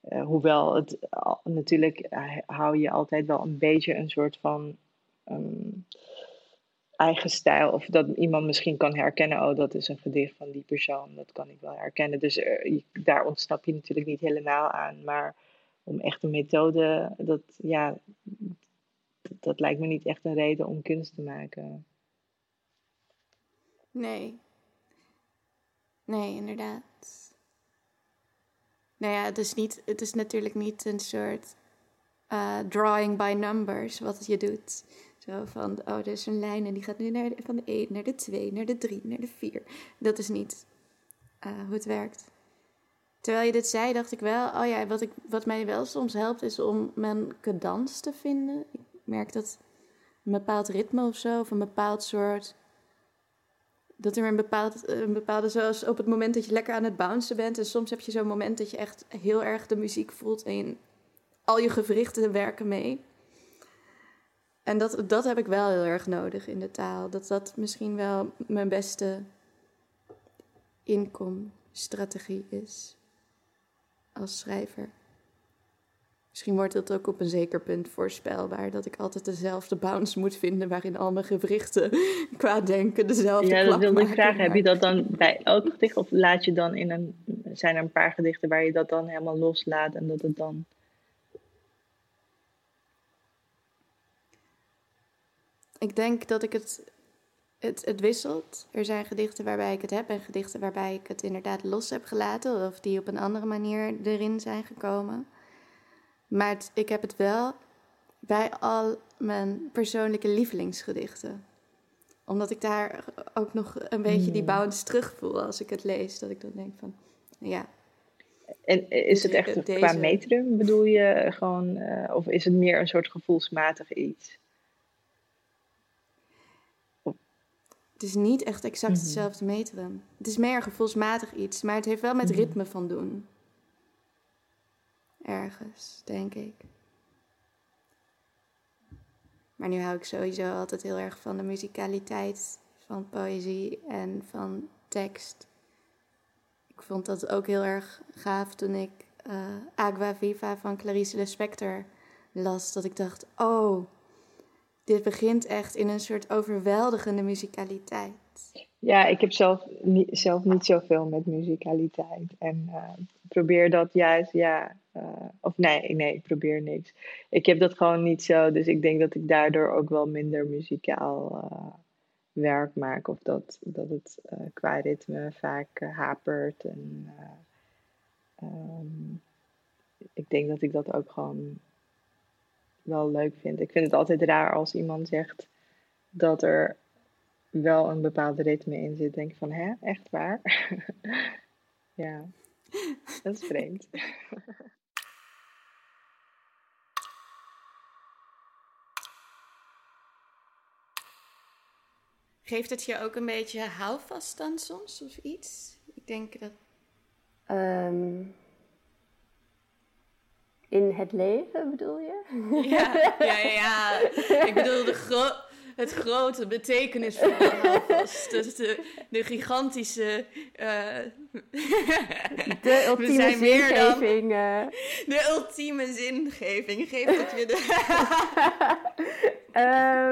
eh, hoewel het natuurlijk eh, hou je altijd wel een beetje een soort van ehm, eigen stijl. Of dat iemand misschien kan herkennen, oh dat is een gedicht van die persoon, dat kan ik wel herkennen. Dus daar ontsnap je natuurlijk niet helemaal aan. Maar om echt een methode, dat, ja, dat lijkt me niet echt een reden om kunst te maken. Nee. Nee, inderdaad. Nou ja, het is, niet, het is natuurlijk niet een soort eh, drawing by numbers wat je doet. Zo van, oh, er is een lijn en die gaat nu naar de, van de 1 naar de 2, naar de 3, naar de 4. Dat is niet eh, hoe het werkt. Terwijl je dit zei, dacht ik wel, oh ja, wat, ik, wat mij wel soms helpt is om mijn cadans te vinden. Ik merk dat een bepaald ritme of zo, of een bepaald soort dat er een, bepaald, een bepaalde, zoals op het moment dat je lekker aan het bouncen bent. En soms heb je zo'n moment dat je echt heel erg de muziek voelt en al je gewrichten werken mee. En dat, dat heb ik wel heel erg nodig in de taal. Dat dat misschien wel mijn beste inkomstrategie is als schrijver. Misschien wordt het ook op een zeker punt voorspelbaar dat ik altijd dezelfde bounce moet vinden waarin al mijn gewrichten qua denken dezelfde Ja, dat wilde ik vragen. Heb je dat dan bij elk gedicht? Of laat je dan in een. Zijn er een paar gedichten waar je dat dan helemaal loslaat en dat het dan. Ik denk dat ik het, het, het wisselt. Er zijn gedichten waarbij ik het heb en gedichten waarbij ik het inderdaad los heb gelaten. Of die op een andere manier erin zijn gekomen. Maar het- ik heb het wel bij al mijn persoonlijke lievelingsgedichten. Omdat ik daar ook nog een beetje die Hmm. bounce terugvoel als ik het lees. Dat ik dan denk van, ja, En is het echt deze- qua metrum, bedoel je gewoon? eh, of is het meer een soort gevoelsmatig iets? Het is niet echt exact Mhm. hetzelfde metrum. Het is meer gevoelsmatig iets, maar het heeft wel met Mhm. ritme van doen. Ergens, denk ik. Maar nu hou ik sowieso altijd heel erg van de muzikaliteit van poëzie en van tekst. Ik vond dat ook heel erg gaaf toen ik eh, Agua Viva van Clarice Lispector las. Dat ik dacht, oh, dit begint echt in een soort overweldigende muzikaliteit. maakt? Ja, ik heb zelf niet, zelf niet zoveel met muzikaliteit. En uh, probeer dat juist, ja. Uh, of nee, nee, ik probeer niks. Ik heb dat gewoon niet zo. Dus ik denk dat ik daardoor ook wel minder muzikaal uh, werk maak. Of dat, dat het qua ritme vaak hapert. En um, ik denk dat ik dat ook gewoon wel leuk vind. Ik vind het altijd raar als iemand zegt dat er wel een bepaalde ritme in zit. Denk van, hè, echt waar? ja, dat is vreemd. Geeft het je ook een beetje houvast dan soms of iets? Ik denk dat. Um, in het leven bedoel je? Ja, ja, ja. Ik bedoel de gro het grote betekenisvolle houvast. Dus de, de gigantische... Uh, de ultieme zingeving. Uh... De ultieme zingeving. Geeft het je de...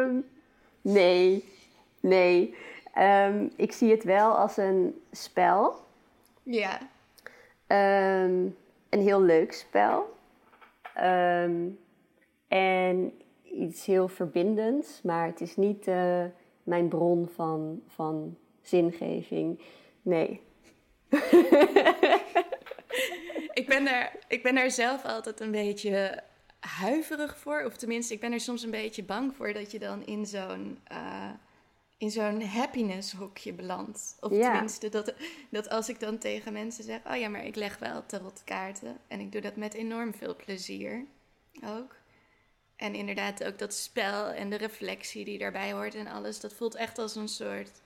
um, nee, nee. Um, ik zie het wel als een spel. Ja. Um, een heel leuk spel. Um, en iets heel verbindends, maar het is niet uh, mijn bron van, van zingeving. Nee. ik, ben daar, ik ben daar zelf altijd een beetje huiverig voor. Of tenminste, ik ben er soms een beetje bang voor dat je dan in zo'n. Uh, in zo'n happiness hokje belandt. Of tenminste, dat, dat als ik dan tegen mensen zeg: Oh ja, maar ik leg wel tarotkaarten. En ik doe dat met enorm veel plezier ook. En inderdaad ook dat spel en de reflectie die daarbij hoort en alles. Dat voelt echt als een soort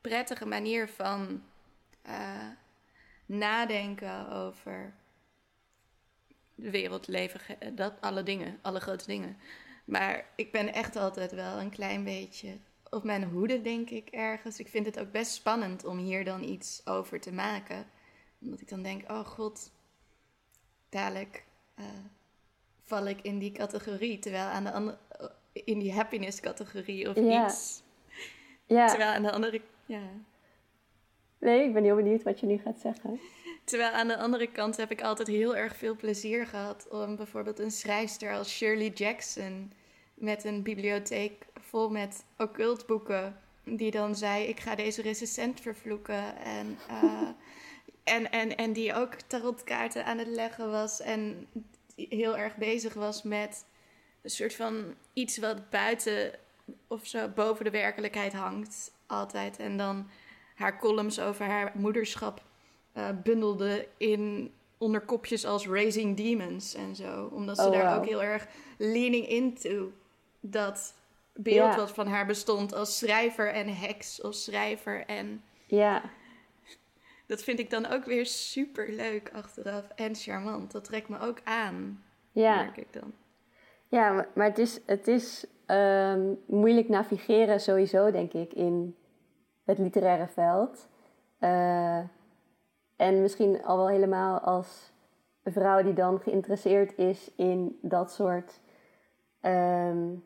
prettige manier van uh, nadenken over de wereld, leven, dat, alle dingen, alle grote dingen. Maar ik ben echt altijd wel een klein beetje op mijn hoede, denk ik, ergens. Ik vind het ook best spannend om hier dan iets over te maken. Omdat ik dan denk, oh god, dadelijk uh, val ik in die categorie. Terwijl aan de andere, in die happiness categorie of ja. iets. Ja. Terwijl aan de andere, ja. Nee, ik ben heel benieuwd wat je nu gaat zeggen. Terwijl aan de andere kant heb ik altijd heel erg veel plezier gehad om bijvoorbeeld een schrijfster als Shirley Jackson met een bibliotheek vol met occultboeken, die dan zei: Ik ga deze recensent vervloeken. En, uh, en, en, en die ook tarotkaarten aan het leggen was. En heel erg bezig was met een soort van iets wat buiten of zo boven de werkelijkheid hangt. Altijd. En dan haar columns over haar moederschap uh, bundelde in onder kopjes als Raising Demons en zo. Omdat ze oh, daar ook heel erg leaning into dat beeld wat van haar bestond als schrijver en heks of schrijver en... Ja. Dat vind ik dan ook weer super leuk achteraf en charmant. Dat trekt me ook aan, ja. merk ik dan. Ja, maar het is, het is um, moeilijk navigeren sowieso, denk ik, in het literaire veld. Uh, en misschien al wel helemaal als een vrouw die dan geïnteresseerd is in dat soort um,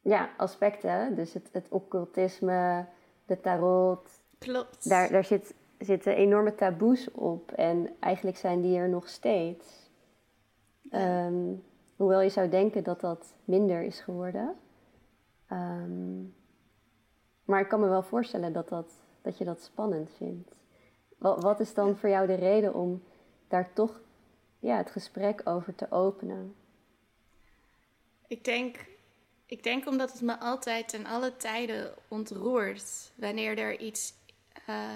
ja, aspecten. Dus het, het occultisme, de tarot. Klopt. Daar, daar zit, zitten enorme taboes op. En eigenlijk zijn die er nog steeds. Um, hoewel je zou denken dat dat minder is geworden. Um, maar ik kan me wel voorstellen dat, dat, dat je dat spannend vindt. Wat, wat is dan voor jou de reden om daar toch ja, het gesprek over te openen? Ik denk ik denk omdat het me altijd ten alle tijden ontroert wanneer er iets. Uh,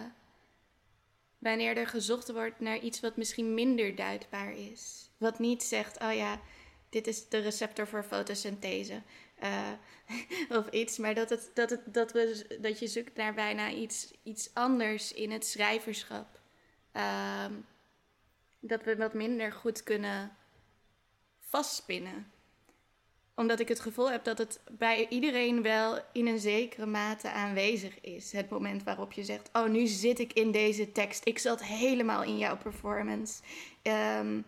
wanneer er gezocht wordt naar iets wat misschien minder duidbaar is. Wat niet zegt, oh ja, dit is de receptor voor fotosynthese. Uh, of iets, maar dat, het, dat, het, dat, we, dat je zoekt naar bijna iets, iets anders in het schrijverschap. Uh, dat we wat minder goed kunnen vastspinnen omdat ik het gevoel heb dat het bij iedereen wel in een zekere mate aanwezig is. Het moment waarop je zegt: Oh, nu zit ik in deze tekst. Ik zat helemaal in jouw performance. Um,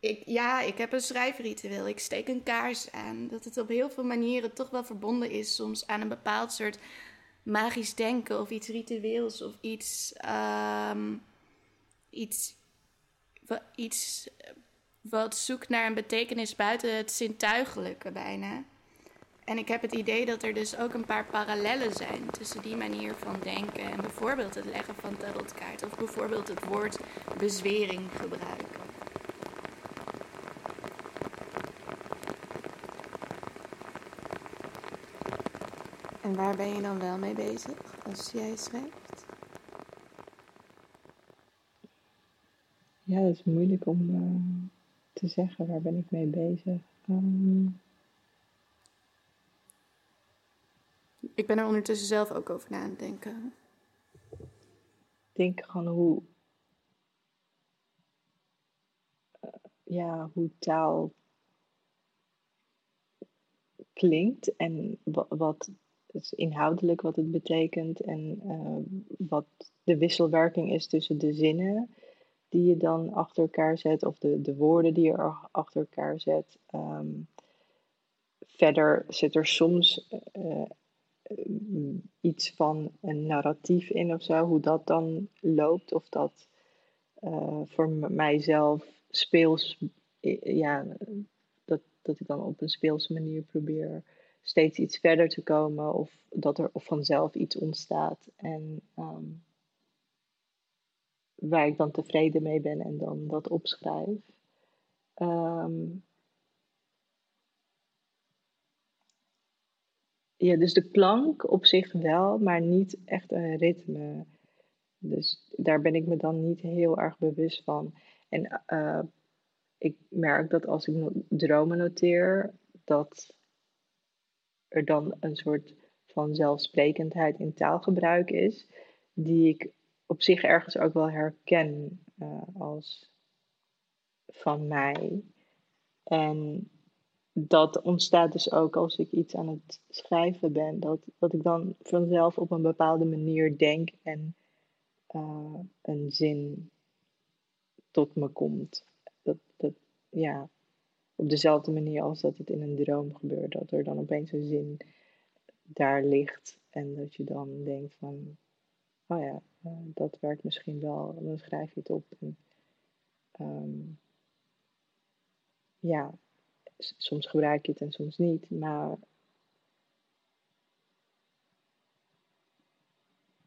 ik, ja, ik heb een schrijfritueel. Ik steek een kaars aan. Dat het op heel veel manieren toch wel verbonden is, soms aan een bepaald soort magisch denken of iets ritueels of iets, ehm, iets, iets wat zoekt naar een betekenis buiten het zintuigelijke bijna. En ik heb het idee dat er dus ook een paar parallellen zijn tussen die manier van denken en bijvoorbeeld het leggen van tarotkaart of bijvoorbeeld het woord bezwering gebruiken. En waar ben je dan wel mee bezig als jij schrijft? Ja, dat is moeilijk om uh, te zeggen. Waar ben ik mee bezig? Um... Ik ben er ondertussen zelf ook over na aan het denken. Ik denk gewoon hoe, uh, ja, hoe taal klinkt en wat, dus inhoudelijk wat het betekent en uh, wat de wisselwerking is tussen de zinnen die je dan achter elkaar zet of de, de woorden die je er achter elkaar zet. Um, verder zit er soms uh, iets van een narratief in of zo, hoe dat dan loopt. Of dat uh, voor mijzelf speels, ja, dat, dat ik dan op een speelse manier probeer steeds iets verder te komen. Of dat er of vanzelf iets ontstaat. En um, waar ik dan tevreden mee ben en dan dat opschrijf. Um, ja, dus de klank op zich wel, maar niet echt een ritme. Dus daar ben ik me dan niet heel erg bewust van. En uh, ik merk dat als ik dromen noteer, dat er dan een soort van zelfsprekendheid in taalgebruik is, die ik op zich ergens ook wel herken uh, als van mij. En dat ontstaat dus ook als ik iets aan het schrijven ben. Dat, dat ik dan vanzelf op een bepaalde manier denk en uh, een zin tot me komt. Dat, dat, ja, op dezelfde manier als dat het in een droom gebeurt. Dat er dan opeens een zin daar ligt. En dat je dan denkt van, oh ja, uh, dat werkt misschien wel. En dan schrijf je het op. En, um, ja, soms gebruik je het en soms niet, maar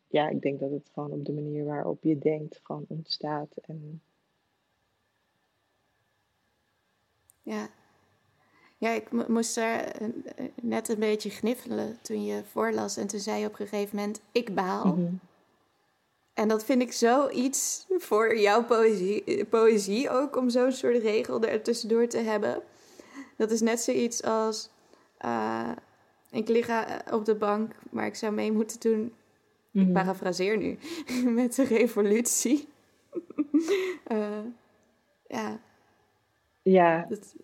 ja, ik denk dat het gewoon op de manier waarop je denkt gewoon ontstaat. En... Ja. Ja, ik moest er eh, net een beetje gniffelen toen je voorlas en toen zei je op een gegeven moment, ik baal. Mm -hmm. En dat vind ik zoiets voor jouw poëzie, poëzie ook, om zo'n soort regel er tussendoor te hebben. Dat is net zoiets als: uh, ik lig eh, op de bank, maar ik zou mee moeten doen. Mm -hmm. Ik mhm. parafraseer nu met de revolutie. uh, ja. Ja. Dat,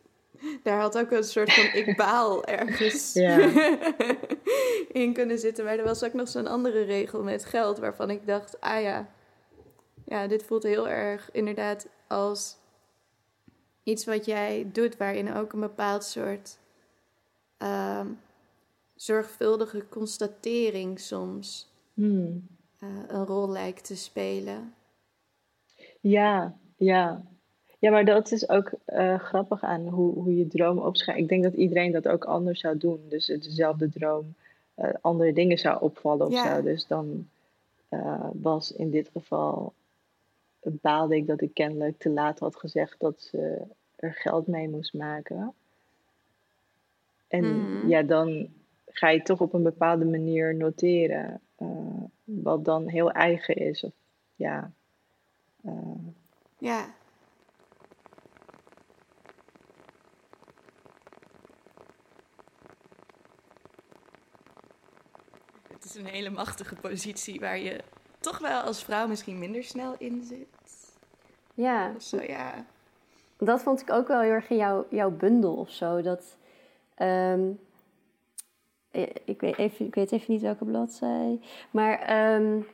daar had ook een soort van ik baal ergens in kunnen zitten. Maar er was ook nog zo'n andere regel met geld waarvan ik dacht, ah ja, ja, dit voelt heel erg inderdaad als iets wat jij doet, waarin ook een bepaald soort uh, zorgvuldige constatering soms hmm. uh, een rol lijkt te spelen. Ja, ja. Ja, maar dat is ook uh, grappig aan hoe, hoe je droom opschrijft. Ik denk dat iedereen dat ook anders zou doen. Dus dezelfde droom uh, andere dingen zou opvallen of ja. zo. Dus dan was in dit geval baalde ik dat ik kennelijk te laat had gezegd dat ze er geld mee moest maken. En mm. ja, dan ga je toch op een bepaalde manier noteren. Wat dan heel eigen is. Of, ja. Ja. Is een hele machtige positie waar je toch wel als vrouw misschien minder snel in zit. Ja. Zo ja. Dat vond ik ook wel heel erg in jouw, jouw bundel of zo. Dat, um, ik, weet even, ik weet even niet welke bladzij. Maar um,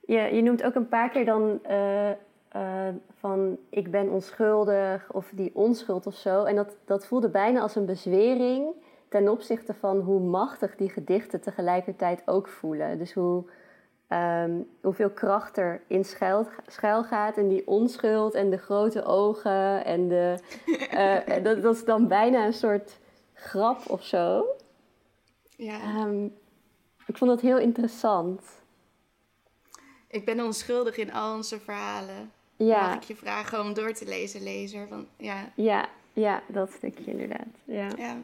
je, je noemt ook een paar keer dan uh, uh, van ik ben onschuldig of die onschuld of zo. En dat, dat voelde bijna als een bezwering ten opzichte van hoe machtig die gedichten tegelijkertijd ook voelen. Dus hoe, um, hoeveel kracht er in schuil, schuil, gaat en die onschuld en de grote ogen. En de, uh, dat, dat is dan bijna een soort grap of zo. Ja. Um, ik vond dat heel interessant. Ik ben onschuldig in al onze verhalen. Ja. Mag ik je vragen om door te lezen, lezer? Want, ja. Ja, ja, dat stukje inderdaad. Ja. ja.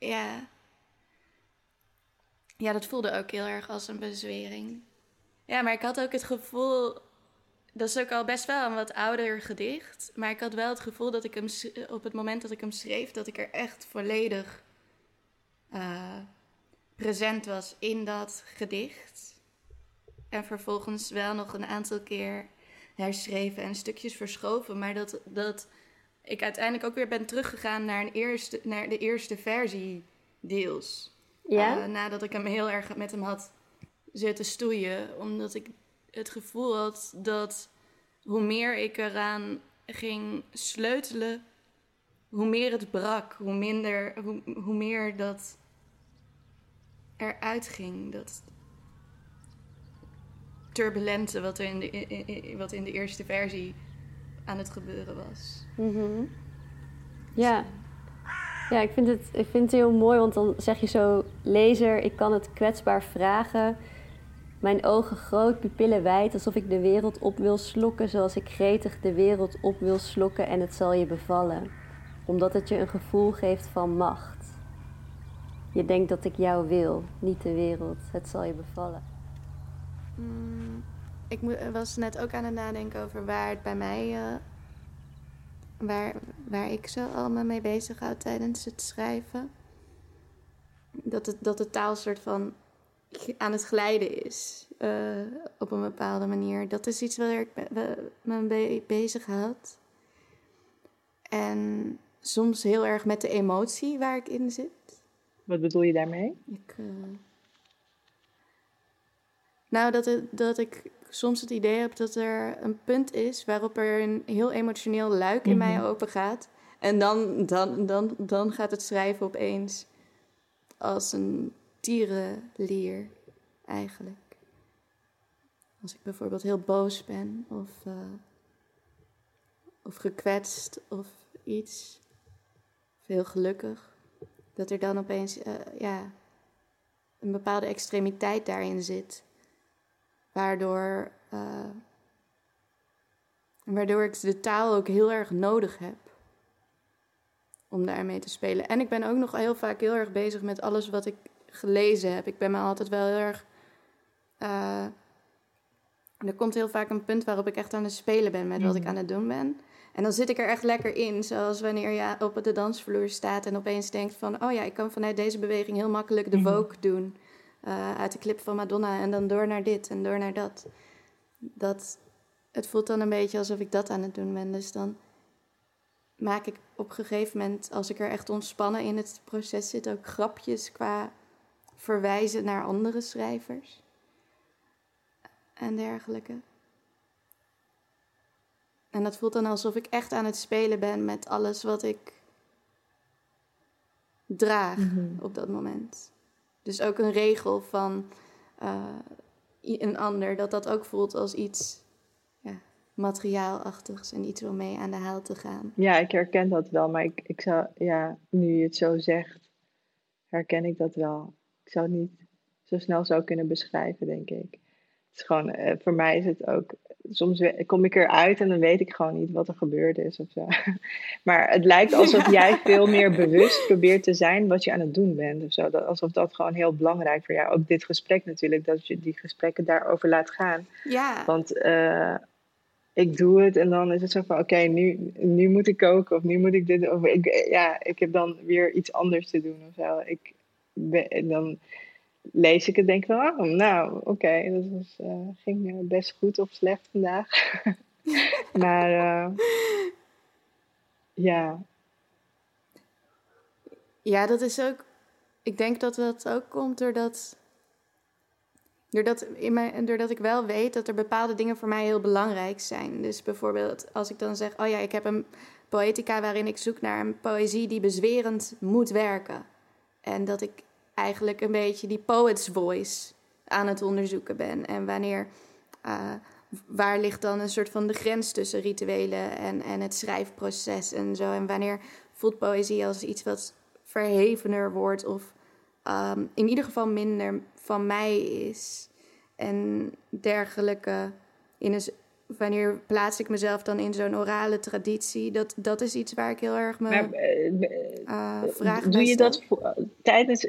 Ja. Ja, dat voelde ook heel erg als een bezwering. Ja, maar ik had ook het gevoel. Dat is ook al best wel een wat ouder gedicht. Maar ik had wel het gevoel dat ik hem op het moment dat ik hem schreef, dat ik er echt volledig uh, present was in dat gedicht. En vervolgens wel nog een aantal keer herschreven en stukjes verschoven. Maar dat, dat ik uiteindelijk ook weer ben teruggegaan naar, een eerste, naar de eerste versie deels. Ja? Uh, nadat ik hem heel erg met hem had zitten stoeien. Omdat ik het gevoel had dat hoe meer ik eraan ging sleutelen, hoe meer het brak. Hoe, minder, hoe, hoe meer dat eruit ging. Dat turbulente wat, er in de, in, wat in de eerste versie aan het gebeuren was. Mm Ja. Ja, ik vind, het, ik vind het heel mooi, want dan zeg je zo... Lezer, ik kan het kwetsbaar vragen. Mijn ogen groot, pupillen wijd, alsof ik de wereld op wil slokken... zoals ik gretig de wereld op wil slokken en het zal je bevallen. Omdat het je een gevoel geeft van macht. Je denkt dat ik jou wil, niet de wereld. Het zal je bevallen. Mm, ik was net ook aan het nadenken over waar het bij mij... Uh, waar, waar ik zo allemaal mee bezig houd tijdens het schrijven. Dat, het, dat de taal soort van aan het glijden is. Uh, op een bepaalde manier. Dat is iets waar ik me mee bezig houd. En soms heel erg met de emotie waar ik in zit. Wat bedoel je daarmee? Ik, uh... Nou, dat, het, dat ik soms het idee heb dat er een punt is waarop er een heel emotioneel luik in mij mhm. open gaat. En dan, dan, dan, dan gaat het schrijven opeens als een tierenlier, eigenlijk. Als ik bijvoorbeeld heel boos ben of, uh, of gekwetst of iets. Of heel gelukkig. Dat er dan opeens uh, ja, een bepaalde extremiteit daarin zit. Waardoor, uh, waardoor ik de taal ook heel erg nodig heb. Om daarmee te spelen. En ik ben ook nog heel vaak heel erg bezig met alles wat ik gelezen heb. Ik ben me altijd wel heel erg. Uh, er komt heel vaak een punt waarop ik echt aan het spelen ben met wat ik mm. aan het doen ben. En dan zit ik er echt lekker in. Zoals wanneer je op de dansvloer staat en opeens denkt van... oh ja, ik kan vanuit deze beweging heel makkelijk de mhm. Vogue doen. Uh, uit de clip van Madonna en dan door naar dit en door naar dat. dat. Het voelt dan een beetje alsof ik dat aan het doen ben. Dus dan maak ik op een gegeven moment, als ik er echt ontspannen in het proces zit... ook grapjes qua verwijzen naar andere schrijvers. En dergelijke. En dat voelt dan alsof ik echt aan het spelen ben met alles wat ik draag mhm. op dat moment. Dus ook een regel van uh, een ander, dat dat ook voelt als iets ja, materiaalachtigs en iets om mee aan de haal te gaan. Ja, ik herken dat wel, maar ik, ik zou, ja, nu je het zo zegt, herken ik dat wel. Ik zou het niet zo snel zo kunnen beschrijven, denk ik. Het is gewoon, uh, voor mij is het ook soms kom ik eruit en dan weet ik gewoon niet wat er gebeurd is of zo. Maar het lijkt alsof jij veel meer bewust probeert te zijn wat je aan het doen bent of zo. alsof dat gewoon heel belangrijk voor jou. Ook dit gesprek natuurlijk, dat je die gesprekken daarover laat gaan. Ja. Want uh, ik doe het en dan is het zo van: oké, nu, nu moet ik koken of nu moet ik dit. Of ik, ja, ik heb dan weer iets anders te doen of zo. Ik ben, dan lees ik het denk ik van, oh, nou, oké, dat was, uh, ging eh, best goed of slecht vandaag. maar uh, ja. Ja, dat is ook, ik denk dat dat ook komt doordat, doordat, in mijn, doordat ik wel weet dat er bepaalde dingen voor mij heel belangrijk zijn. Dus bijvoorbeeld als ik dan zeg, oh ja, ik heb een poëtica waarin ik zoek naar een poëzie die bezwerend moet werken. En dat ik eigenlijk een beetje die poet's voice aan het onderzoeken ben. En wanneer, uh, waar ligt dan een soort van de grens tussen rituelen en, en het schrijfproces en zo. En wanneer voelt poëzie als iets wat verhevener wordt of um, in ieder geval minder van mij is. En dergelijke. In een, wanneer plaats ik mezelf dan in zo'n orale traditie? Dat, dat is iets waar ik heel erg me maar, uh, vraag Doe je dat voor, tijdens...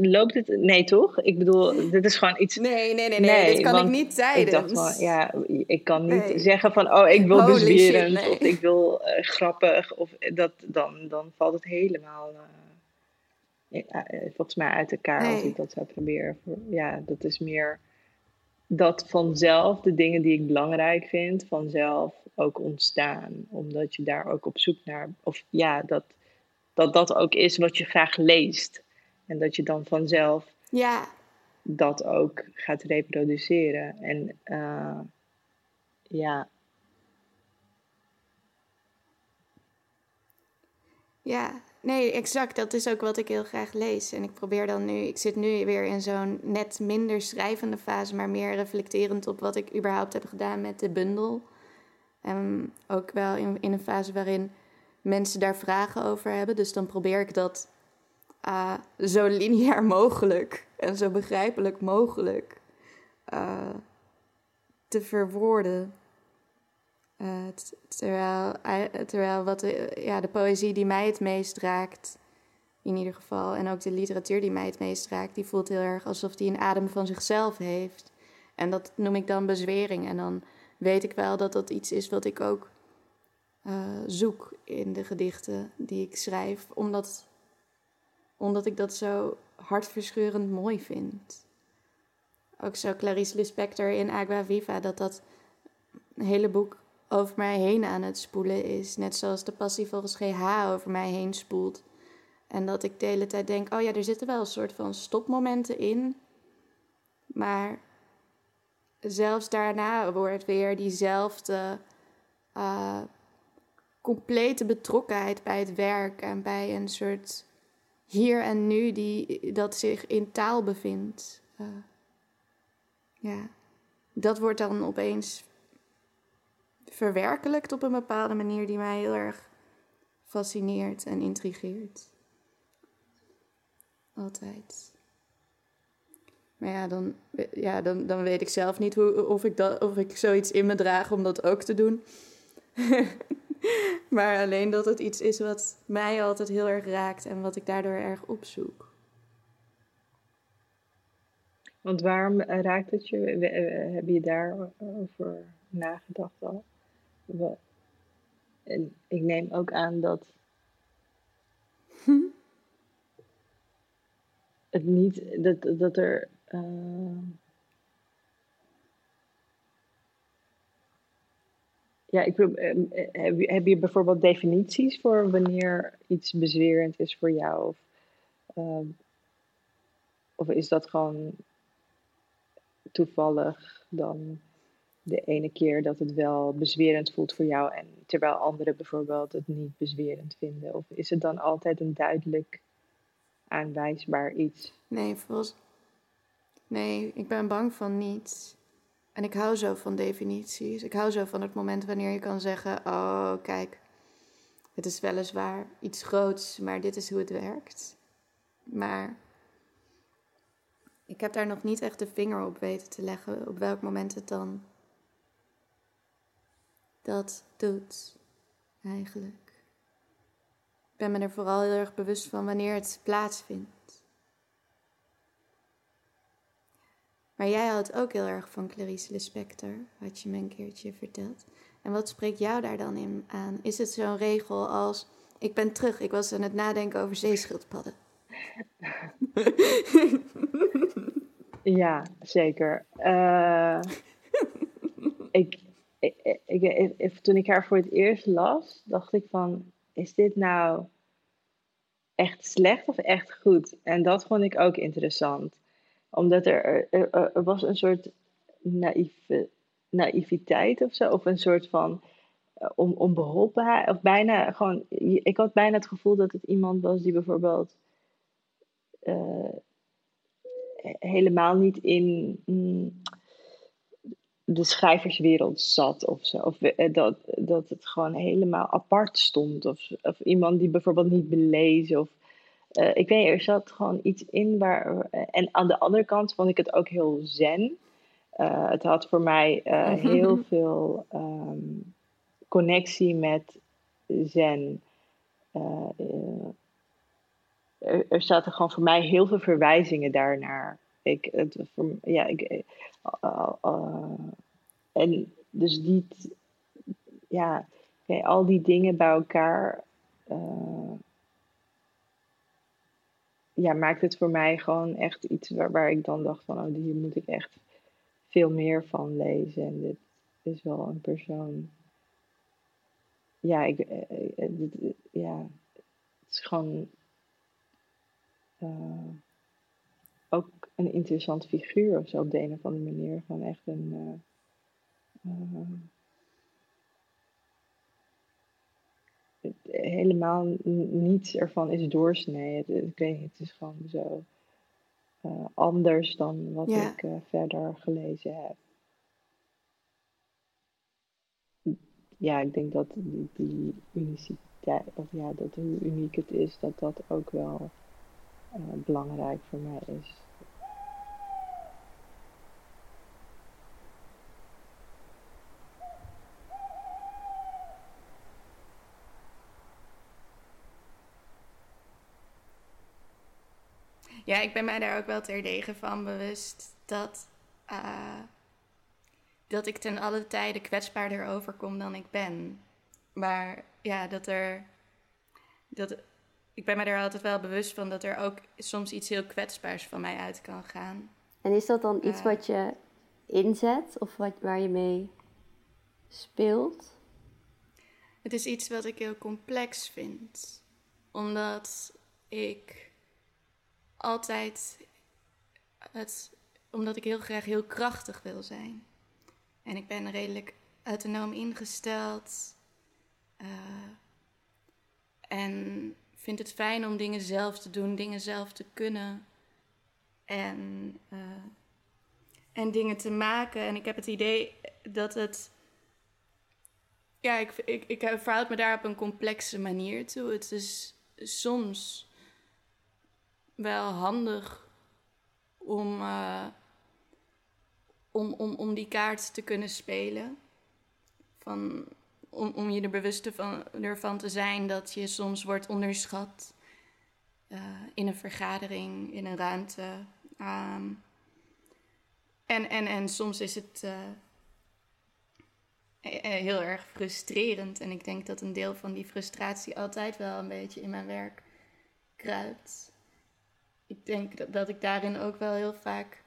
Loopt het... Nee, toch? Ik bedoel, dit is gewoon iets... Nee, nee, nee. nee, dit kan ik niet tijdens. Ik dacht wel, ja, ik kan niet zeggen van... Oh, ik wil bezwerend of ik wil uh, grappig. Of dat, dan, dan valt het helemaal... volgens mij uit elkaar als ik dat zou proberen. Ja, dat is meer dat vanzelf de dingen die ik belangrijk vind, vanzelf ook ontstaan. Omdat je daar ook op zoek naar, of ja, dat dat, dat ook is wat je graag leest. En dat je dan vanzelf ja. dat ook gaat reproduceren. En uh, ja. Ja, Nee, exact. Dat is ook wat ik heel graag lees. En ik probeer dan nu, ik zit nu weer in zo'n net minder schrijvende fase, maar meer reflecterend op wat ik überhaupt heb gedaan met de bundel. En ook wel in, een fase waarin mensen daar vragen over hebben. Dus dan probeer ik dat uh, zo lineair mogelijk en zo begrijpelijk mogelijk uh, te verwoorden. Uh, terwijl, terwijl wat de, ja, de poëzie die mij het meest raakt, in ieder geval, en ook de literatuur die mij het meest raakt, die voelt heel erg alsof die een adem van zichzelf heeft. En dat noem ik dan bezwering. En dan weet ik wel dat dat iets is wat ik ook uh, zoek in de gedichten die ik schrijf, omdat, omdat ik dat zo hartverscheurend mooi vind. Ook zo Clarice Lispector in Agua Viva, dat dat hele boek over mij heen aan het spoelen is. Net zoals de passie volgens GH over mij heen spoelt. En dat ik de hele tijd denk: oh ja, er zitten wel een soort van stopmomenten in. Maar zelfs daarna wordt weer diezelfde uh, complete betrokkenheid bij het werk en bij een soort hier en nu die, dat zich in taal bevindt. Uh, ja, dat wordt dan opeens verwerkelijkt op een bepaalde manier die mij heel erg fascineert en intrigeert. Altijd. Maar ja, dan, ja, dan, dan weet ik zelf niet hoe, of, ik dat, of ik zoiets in me draag om dat ook te doen. maar alleen dat het iets is wat mij altijd heel erg raakt en wat ik daardoor erg opzoek. Want waarom raakt het je? Heb je daarover nagedacht al? En ik neem ook aan dat het niet, dat, dat er. Uh, ja, ik, uh, heb, je, heb je bijvoorbeeld definities voor wanneer iets bezwerend is voor jou? Of, uh, of is dat gewoon toevallig dan? De ene keer dat het wel bezwerend voelt voor jou en terwijl anderen bijvoorbeeld het niet bezwerend vinden? Of is het dan altijd een duidelijk aanwijsbaar iets? Nee, volgens... nee, ik ben bang van niet. En ik hou zo van definities. Ik hou zo van het moment wanneer je kan zeggen: Oh, kijk, het is weliswaar iets groots, maar dit is hoe het werkt. Maar ik heb daar nog niet echt de vinger op weten te leggen op welk moment het dan dat doet eigenlijk. Ik ben me er vooral heel erg bewust van wanneer het plaatsvindt. Maar jij houdt ook heel erg van Clarice Lispector, had je me een keertje verteld. En wat spreekt jou daar dan in aan? Is het zo'n regel als: Ik ben terug, ik was aan het nadenken over zeeschildpadden? ja, zeker. Uh, ik, toen ik haar voor het eerst las, dacht ik van, is dit nou echt slecht of echt goed? En dat vond ik ook interessant. Omdat er, er, was een soort naïeve, naïviteit of zo, of een soort van om, om beholpenheid. Of bijna gewoon. Ik had bijna het gevoel dat het iemand was die bijvoorbeeld. Uh, helemaal niet in. Mm, de schrijverswereld zat of zo. Of eh, dat, dat het gewoon helemaal apart stond. Of, of iemand die bijvoorbeeld niet belezen. Of, uh, ik weet niet, er zat gewoon iets in waar. En aan de andere kant vond ik het ook heel zen. Uh, het had voor mij uh, heel veel um, connectie met zen. er, er zaten gewoon voor mij heel veel verwijzingen daarnaar. Ik, het, ja, ik, uh, uh, en dus die, ja, al die dingen bij elkaar, uh, ja, maakt het voor mij gewoon echt iets waar, waar ik dan dacht van, oh, hier moet ik echt veel meer van lezen. En dit is wel een persoon, ja, ik, ja, het is gewoon een interessant figuur of zo op de een of andere manier. Gewoon echt een. Uh, uh, helemaal niets ervan is doorsnee. Het, ik weet niet, het is gewoon zo uh, anders dan wat ja. ik verder gelezen heb. Ja, ik denk dat die, die uniciteit, of ja, dat hoe uniek het is, dat dat ook wel belangrijk voor mij is. Ja, ik ben mij daar ook wel terdege van bewust dat, uh, dat ik ten alle tijde kwetsbaarder overkom dan ik ben. Maar ja, dat er. Dat, ik ben mij er altijd wel bewust van dat er ook soms iets heel kwetsbaars van mij uit kan gaan. En is dat dan iets uh, wat je inzet of wat, waar je mee speelt? Het is iets wat ik heel complex vind. Omdat ik altijd het, omdat ik heel graag heel krachtig wil zijn. En ik ben redelijk autonoom ingesteld. Uh, en vind het fijn om dingen zelf te doen, dingen zelf te kunnen. En, uh, en dingen te maken. En ik heb het idee dat het. Ja, ik, ik, ik verhoud me daar op een complexe manier toe. Het is soms wel handig om, uh, om, om, om die kaart te kunnen spelen. Van, om, om je er bewust van, ervan te zijn dat je soms wordt onderschat uh, in een vergadering, in een ruimte. Um, en, en, en soms is het uh, heel erg frustrerend. En ik denk dat een deel van die frustratie altijd wel een beetje in mijn werk kruipt ik denk dat, dat ik daarin ook wel heel vaak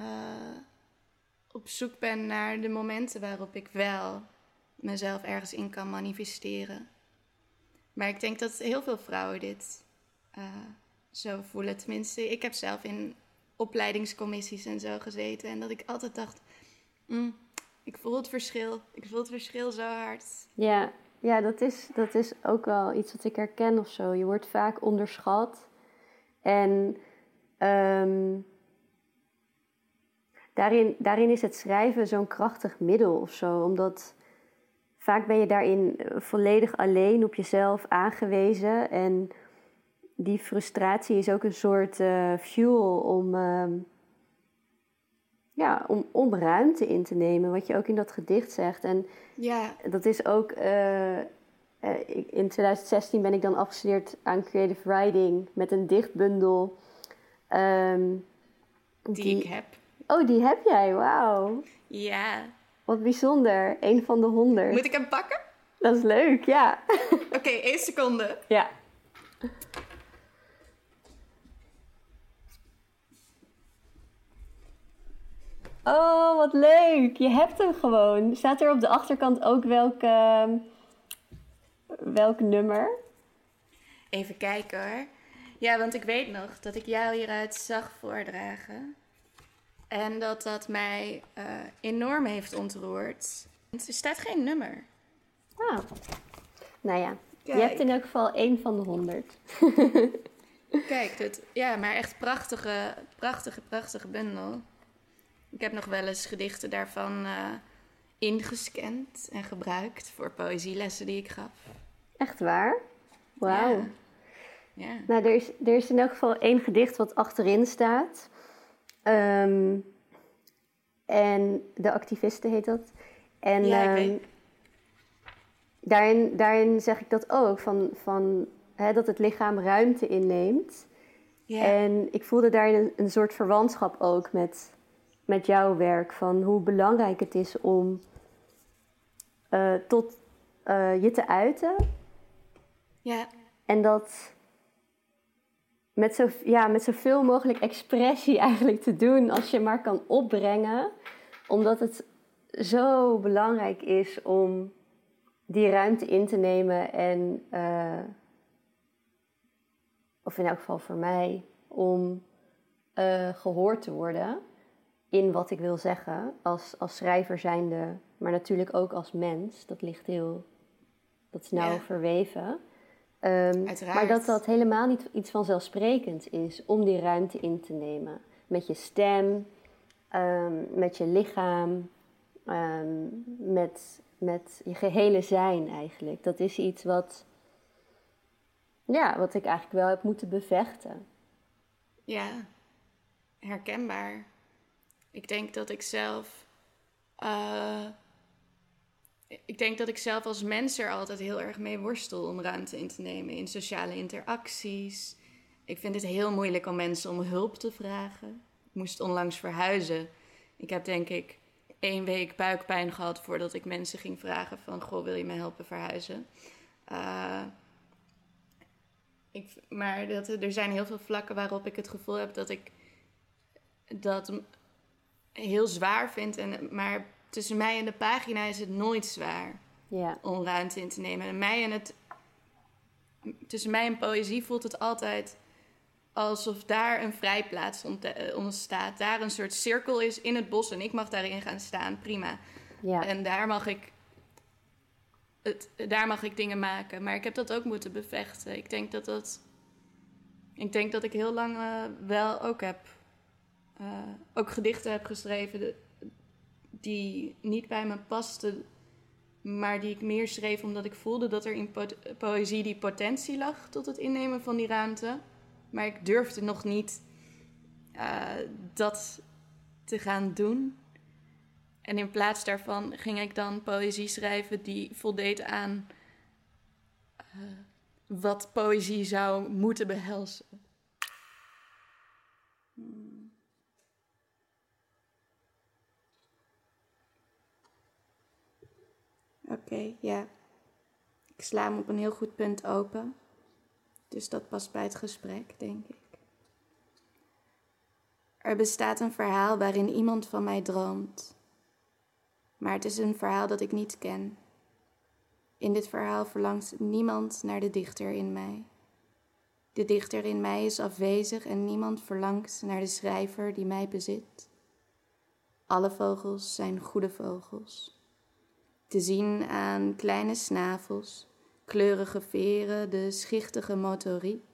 uh, op zoek ben naar de momenten waarop ik wel mezelf ergens in kan manifesteren. Maar ik denk dat heel veel vrouwen dit uh, zo voelen. Tenminste, ik heb zelf in opleidingscommissies en zo gezeten. En dat ik altijd dacht, mm, ik voel het verschil. Ik voel het verschil zo hard. Ja, ja dat, is, dat is ook wel iets wat ik herken of zo. Je wordt vaak onderschat. En um, daarin, daarin is het schrijven zo'n krachtig middel of zo, omdat vaak ben je daarin volledig alleen op jezelf aangewezen. En die frustratie is ook een soort uh, fuel om, uh, ja, om, om ruimte in te nemen, wat je ook in dat gedicht zegt. En ja. dat is ook. Uh, uh, in 2016 ben ik dan afgestudeerd aan creative writing met een dichtbundel. Um, die, die, ik heb. Oh, die heb jij, wauw. Ja. Wat bijzonder, een van de honderd. Moet ik hem pakken? Dat is leuk, ja. Oké, okay, één seconde. Ja. Oh, wat leuk. Je hebt hem gewoon. Staat er op de achterkant ook welke welk nummer? Even kijken hoor. Ja, want ik weet nog dat ik jou hieruit zag voordragen. En dat dat mij uh, enorm heeft ontroerd. Er staat geen nummer. Ah. Nou ja, je hebt in elk geval één van de honderd. Kijk, het, ja, maar echt prachtige, prachtige, prachtige bundel. Ik heb nog wel eens gedichten daarvan uh, ingescand en gebruikt voor poëzielessen die ik gaf. Echt waar? Wauw. Ja. ja. Nou, er is, er is in elk geval één gedicht wat achterin staat. Ehm, en de activisten heet dat. En Ja, ik weet. daarin, daarin zeg ik dat ook, van, van, hè, dat het lichaam ruimte inneemt. Ja. En ik voelde daarin een, een soort verwantschap ook met, met jouw werk. Van hoe belangrijk het is om eh, tot eh, je te uiten. Ja. En dat met, zo, ja, met zoveel mogelijk expressie eigenlijk te doen als je maar kan opbrengen. Omdat het zo belangrijk is om die ruimte in te nemen en, eh, of in elk geval voor mij, om eh, gehoord te worden in wat ik wil zeggen als, als schrijver zijnde, maar natuurlijk ook als mens. Dat ligt heel, dat is nauw Ja. verweven. Uiteraard. maar dat dat helemaal niet iets vanzelfsprekends is om die ruimte in te nemen. Met je stem, ehm, met je lichaam, ehm, met, met je gehele zijn eigenlijk. Dat is iets wat, ja, wat ik eigenlijk wel heb moeten bevechten. Ja, herkenbaar. Ik denk dat ik zelf. eh, ik denk dat ik zelf als mens er altijd heel erg mee worstel om ruimte in te nemen in sociale interacties. Ik vind het heel moeilijk om mensen om hulp te vragen. Ik moest onlangs verhuizen. Ik heb denk ik één week buikpijn gehad voordat ik mensen ging vragen van... Goh, wil je me helpen verhuizen? Eh, maar dat, er zijn heel veel vlakken waarop ik het gevoel heb dat ik dat heel zwaar vind. En, maar tussen mij en de pagina is het nooit zwaar Ja, om ruimte in te nemen. En mij en het, tussen mij en poëzie voelt het altijd alsof daar een vrijplaats ont- eh, ontstaat. Daar een soort cirkel is in het bos en ik mag daarin gaan staan. Prima. ja. En daar mag ik. Het, daar mag ik dingen maken. Maar ik heb dat ook moeten bevechten. Ik denk dat dat. Ik denk dat ik heel lang eh, wel ook heb. eh, ook gedichten heb geschreven. de- die niet bij me pasten. Maar die ik meer schreef omdat ik voelde dat er in po- poëzie die potentie lag tot het innemen van die ruimte. Maar ik durfde nog niet eh, dat te gaan doen. En in plaats daarvan ging ik dan poëzie schrijven die voldeed aan eh, wat poëzie zou moeten behelzen. Oké, ja. Ik sla hem op een heel goed punt open. Dus dat past bij het gesprek, denk ik. Er bestaat een verhaal waarin iemand van mij droomt. Maar het is een verhaal dat ik niet ken. In dit verhaal verlangt niemand naar de dichter in mij. De dichter in mij is afwezig en niemand verlangt naar de schrijver die mij bezit. Alle vogels zijn goede vogels. Te zien aan kleine snavels, kleurige veren, de schichtige motoriek.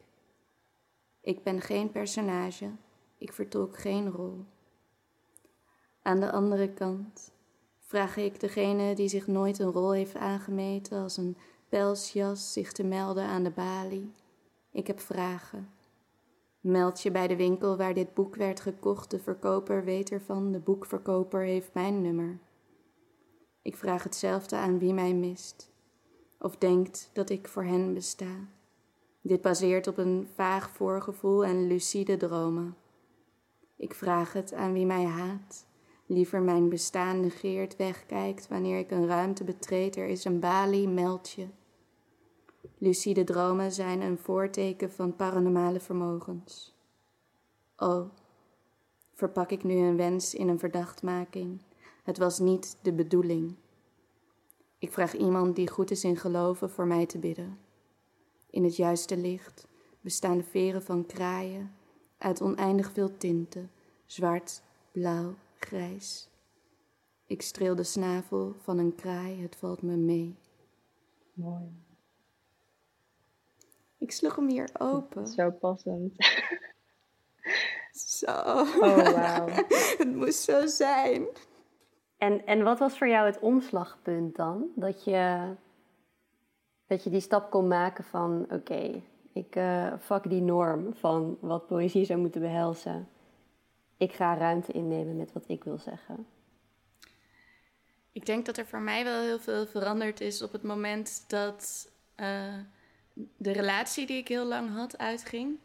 Ik ben geen personage, ik vertolk geen rol. Aan de andere kant vraag ik degene die zich nooit een rol heeft aangemeten als een pelsjas zich te melden aan de balie. Ik heb vragen. Meld je bij de winkel waar dit boek werd gekocht, de verkoper weet ervan, de boekverkoper heeft mijn nummer. Ik vraag hetzelfde aan wie mij mist, of denkt dat ik voor hen besta. Dit baseert op een vaag voorgevoel en lucide dromen. Ik vraag het aan wie mij haat, liever mijn bestaan negeert, wegkijkt wanneer ik een ruimte betreed. Er is een balie, meld je. Lucide dromen zijn een voorteken van paranormale vermogens. Oh, verpak ik nu een wens in een verdachtmaking? Het was niet de bedoeling. Ik vraag iemand die goed is in geloven voor mij te bidden. In het juiste licht bestaan de veren van kraaien uit oneindig veel tinten, zwart, blauw, grijs. Ik streel de snavel van een kraai, het valt me mee. Mooi. Ik sloeg hem hier open. Zo passend. Zo. Oh, wauw. het moest zo zijn. En, en wat was voor jou het omslagpunt dan? Dat je, dat je die stap kon maken van: oké, ik uh, fuck die norm van wat poëzie zou moeten behelzen. Ik ga ruimte innemen met wat ik wil zeggen. Ik denk dat er voor mij wel heel veel veranderd is op het moment dat uh, de relatie die ik heel lang had uitging.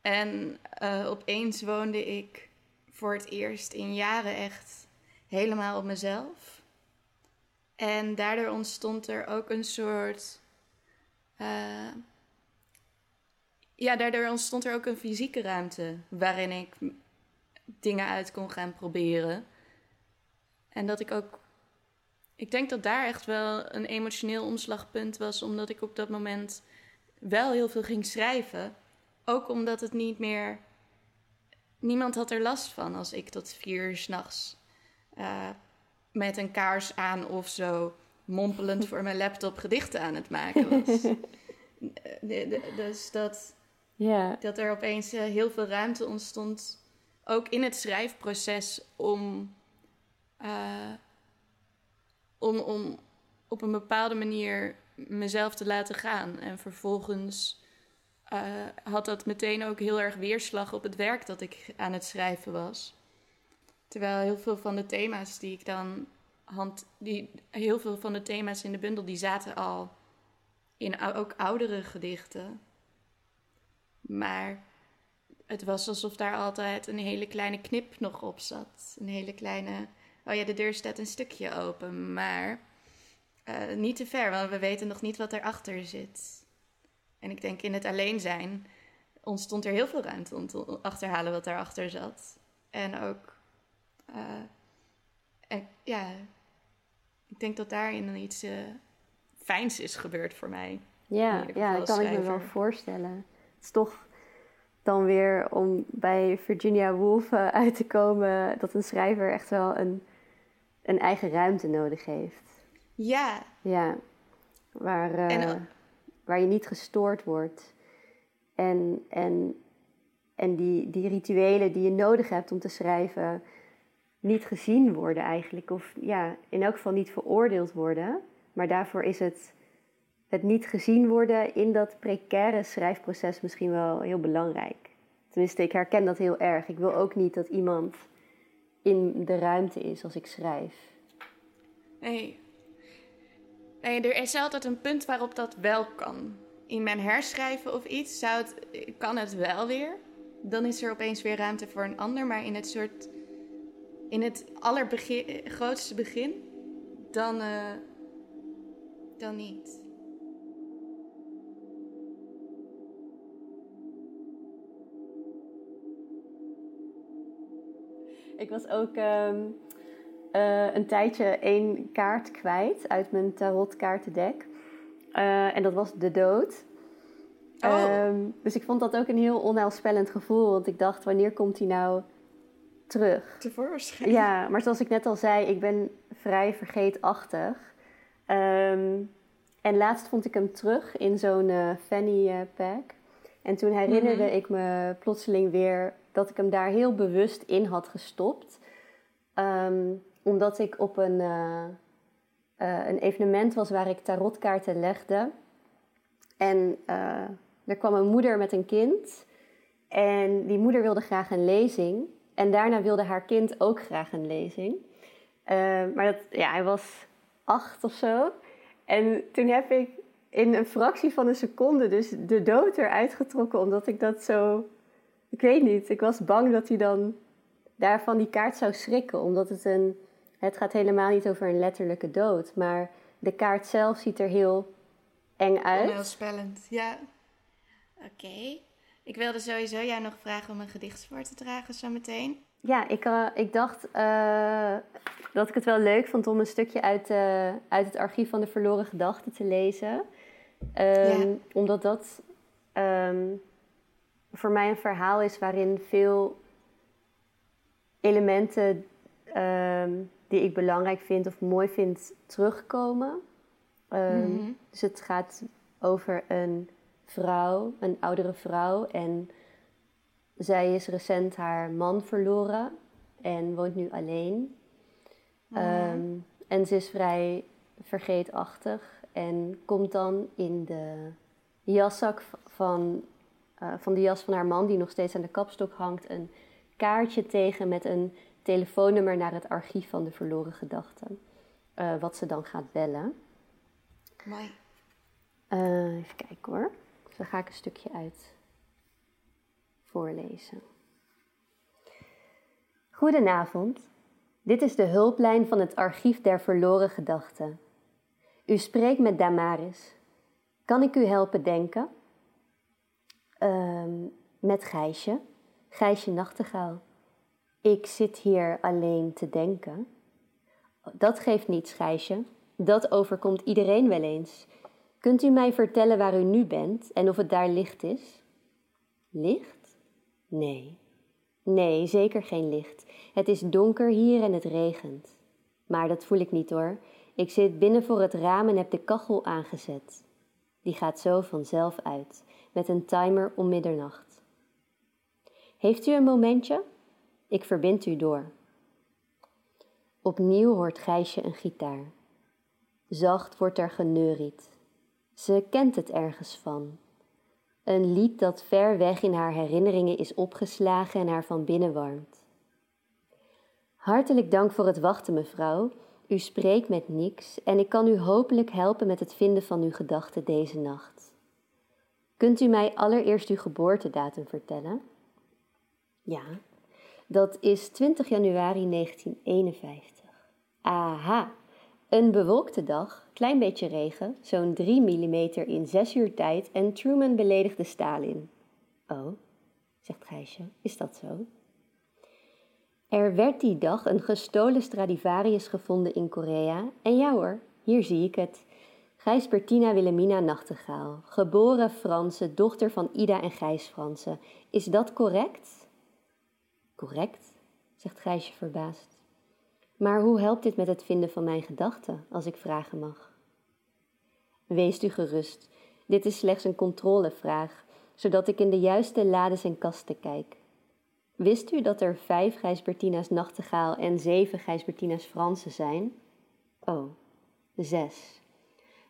En uh, opeens woonde ik voor het eerst in jaren echt helemaal op mezelf. En daardoor ontstond er ook een soort. Uh, ja, daardoor ontstond er ook een fysieke ruimte waarin ik dingen uit kon gaan proberen. En dat ik ook. Ik denk dat daar echt wel een emotioneel omslagpunt was, omdat ik op dat moment wel heel veel ging schrijven. Ook omdat het niet meer. Niemand had er last van als ik tot vier uur s'nachts uh, met een kaars aan of zo mompelend voor mijn laptop gedichten aan het maken was. dus dat, yeah. dat er opeens heel veel ruimte ontstond, ook in het schrijfproces, om, uh, om, om op een bepaalde manier mezelf te laten gaan. En vervolgens uh, had dat meteen ook heel erg weerslag op het werk dat ik aan het schrijven was. Terwijl heel veel van de thema's die ik dan hand, die, heel veel van de thema's in de bundel, die zaten al in ook oudere gedichten. Maar het was alsof daar altijd een hele kleine knip nog op zat. Een hele kleine. Oh ja, de deur staat een stukje open, maar uh, niet te ver, want we weten nog niet wat erachter zit. En ik denk in het alleen zijn ontstond er heel veel ruimte om te achterhalen wat daarachter zat. En ook. Uh, en ja, ik denk dat daarin iets uh, fijns is gebeurd voor mij. Ja, ja dat kan ik me wel voorstellen. Het is toch dan weer om bij Virginia Woolf uit te komen dat een schrijver echt wel een, een eigen ruimte nodig heeft. Ja. Ja, waar, uh, waar je niet gestoord wordt. En, en, en die, die rituelen die je nodig hebt om te schrijven, niet gezien worden eigenlijk. Of ja, in elk geval niet veroordeeld worden. Maar daarvoor is het, het niet gezien worden in dat precaire schrijfproces misschien wel heel belangrijk. Tenminste, ik herken dat heel erg. Ik wil ook niet dat iemand in de ruimte is als ik schrijf. Nee, Nee, er is altijd een punt waarop dat wel kan. In mijn herschrijven of iets zou het, kan het wel weer. Dan is er opeens weer ruimte voor een ander. Maar in het soort. In het allergrootste begin. Dan. Uh, dan niet. Ik was ook. Um uh, een tijdje één kaart kwijt uit mijn tarotkaartendek. Uh, en dat was de dood. Oh. Um, dus ik vond dat ook een heel onheilspellend gevoel. Want ik dacht, wanneer komt hij nou terug? Tevoorschijn. Ja, maar zoals ik net al zei, ik ben vrij vergeetachtig. Um, en laatst vond ik hem terug in zo'n uh, fanny pack. En toen herinnerde mm -hmm. ik me plotseling weer dat ik hem daar heel bewust in had gestopt. Um, omdat ik op een, uh, uh, een evenement was waar ik tarotkaarten legde. En er kwam een moeder met een kind. En die moeder wilde graag een lezing. En daarna wilde haar kind ook graag een lezing. maar dat, ja, hij was acht of zo. En toen heb ik in een fractie van een seconde dus de dood eruit getrokken. Omdat ik dat zo... Ik weet niet. Ik was bang dat hij dan daarvan die kaart zou schrikken. Omdat het een het gaat helemaal niet over een letterlijke dood, maar de kaart zelf ziet er heel eng uit. Heel spellend, ja. Oké. Ik wilde sowieso jou nog vragen om een gedicht voor te dragen zometeen. Ja, ik, uh, ik dacht uh, dat ik het wel leuk vond om een stukje uit, uh, uit het archief van de verloren gedachten te lezen. Um, ja. Omdat dat um, voor mij een verhaal is waarin veel elementen um, die ik belangrijk vind of mooi vind terugkomen. Ehm, mhm. Dus het gaat over een vrouw, een oudere vrouw. En zij is recent haar man verloren en woont nu alleen. Ehm, en ze is vrij vergeetachtig en komt dan in de jaszak van, uh, van de jas van haar man, die nog steeds aan de kapstok hangt, een kaartje tegen met een telefoonnummer naar het archief van de verloren gedachten. Uh, wat ze dan gaat bellen. Mooi. Uh, even kijken hoor. Dan ga ik een stukje uit voorlezen. Goedenavond. Dit is de hulplijn van het Archief der Verloren Gedachten. U spreekt met Damaris. Kan ik u helpen denken? Uh, met Gijsje. Gijsje Nachtegaal. Ik zit hier alleen te denken. Dat geeft niets, Gijsje. Dat overkomt iedereen wel eens. Kunt u mij vertellen waar u nu bent en of het daar licht is? Licht? Nee. Nee, zeker geen licht. Het is donker hier en het regent. Maar dat voel ik niet hoor. Ik zit binnen voor het raam en heb de kachel aangezet. Die gaat zo vanzelf uit, met een timer om middernacht. Heeft u een momentje? Ik verbind u door. Opnieuw hoort Gijsje een gitaar. Zacht wordt er geneuried. Ze kent het ergens van. Een lied dat ver weg in haar herinneringen is opgeslagen en haar van binnen warmt. Hartelijk dank voor het wachten, mevrouw. U spreekt met niks en ik kan u hopelijk helpen met het vinden van uw gedachten deze nacht. Kunt u mij allereerst uw geboortedatum vertellen? Ja, dat is 20 januari 1951. Aha, een bewolkte dag, klein beetje regen, zo'n 3 mm in 6 uur tijd en Truman beledigde Stalin. Oh, zegt Gijsje, is dat zo? Er werd die dag een gestolen Stradivarius gevonden in Korea. En ja hoor, hier zie ik het. Gijs Bertina Wilhelmina Nachtegaal, geboren Franse, dochter van Ida en Gijs Franse. Is dat correct? Correct, zegt Gijsje verbaasd. Maar hoe helpt dit met het vinden van mijn gedachten, als ik vragen mag? Wees u gerust, dit is slechts een controlevraag, zodat ik in de juiste lades en kasten kijk. Wist u dat er vijf Gijsbertina's Nachtegaal en zeven Gijsbertina's Fransen zijn? Oh, zes.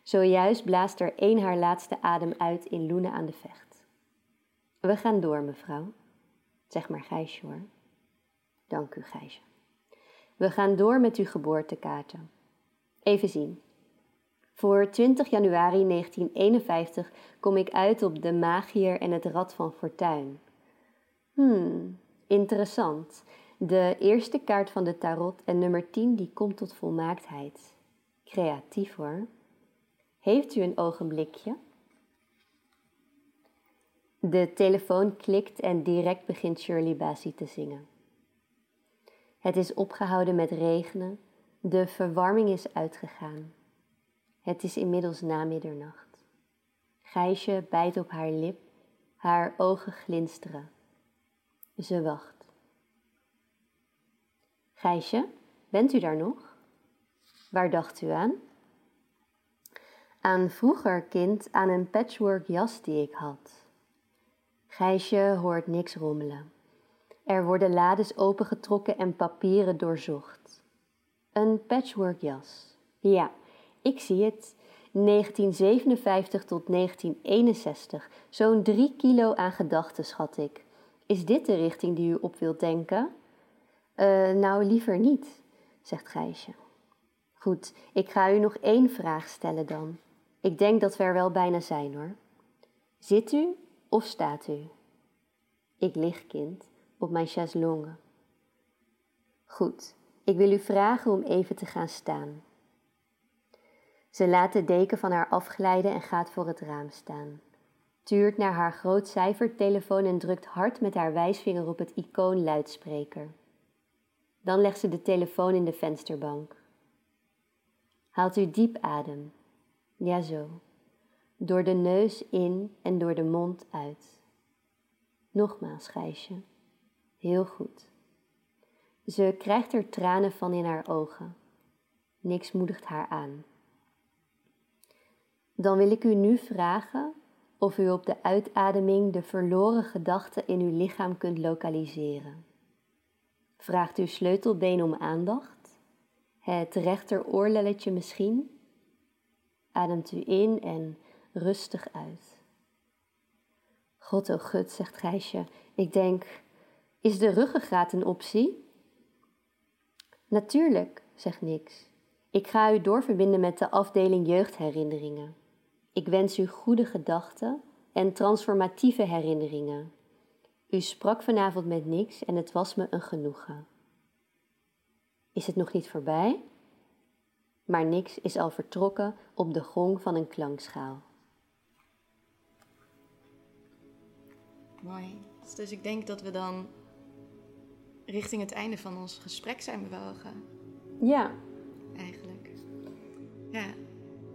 Zojuist blaast er één haar laatste adem uit in Loenen aan de Vecht. We gaan door, mevrouw. Zeg maar Gijsje hoor. Dank u, Gijsje. We gaan door met uw geboortekaarten. Even zien. Voor 20 januari 1951 kom ik uit op de Magier en het Rad van Fortuin. Hmm, interessant. De eerste kaart van de tarot en nummer 10 die komt tot volmaaktheid. Creatief hoor. Heeft u een ogenblikje? De telefoon klikt en direct begint Shirley Bassey te zingen. Het is opgehouden met regenen, de verwarming is uitgegaan. Het is inmiddels na middernacht. Gijsje bijt op haar lip, haar ogen glinsteren. Ze wacht. Gijsje, bent u daar nog? Waar dacht u aan? Aan vroeger, kind, aan een patchwork jas die ik had. Gijsje hoort niks rommelen. Er worden lades opengetrokken en papieren doorzocht. Een patchworkjas. Ja, ik zie het. 1957 tot 1961. Zo'n drie kilo aan gedachten, schat ik. Is dit de richting die u op wilt denken? Uh, nou, liever niet, zegt Gijsje. Goed, ik ga u nog één vraag stellen dan. Ik denk dat we er wel bijna zijn hoor. Zit u of staat u? Ik lig, kind op mijn chaiselongue. Goed, ik wil u vragen om even te gaan staan. Ze laat de deken van haar afglijden en gaat voor het raam staan. Tuurt naar haar groot cijfertelefoon en drukt hard met haar wijsvinger op het icoon luidspreker. Dan legt ze de telefoon in de vensterbank. Haalt u diep adem. Ja, zo. Door de neus in en door de mond uit. Nogmaals, Gijsje. Heel goed. Ze krijgt er tranen van in haar ogen. Niks moedigt haar aan. Dan wil ik u nu vragen of u op de uitademing de verloren gedachten in uw lichaam kunt lokaliseren. Vraagt uw sleutelbeen om aandacht, het rechter oorlelletje misschien. Ademt u in en rustig uit. God oh gut, zegt Gijsje, ik denk, is de ruggengraat een optie? Natuurlijk, zegt Nix. Ik ga u doorverbinden met de afdeling jeugdherinneringen. Ik wens u goede gedachten en transformatieve herinneringen. U sprak vanavond met niks en het was me een genoegen. Is het nog niet voorbij? Maar niks is al vertrokken op de gong van een klankschaal. Mooi. Dus ik denk dat we dan richting het einde van ons gesprek zijn bewogen. Ja. Eigenlijk. Ja,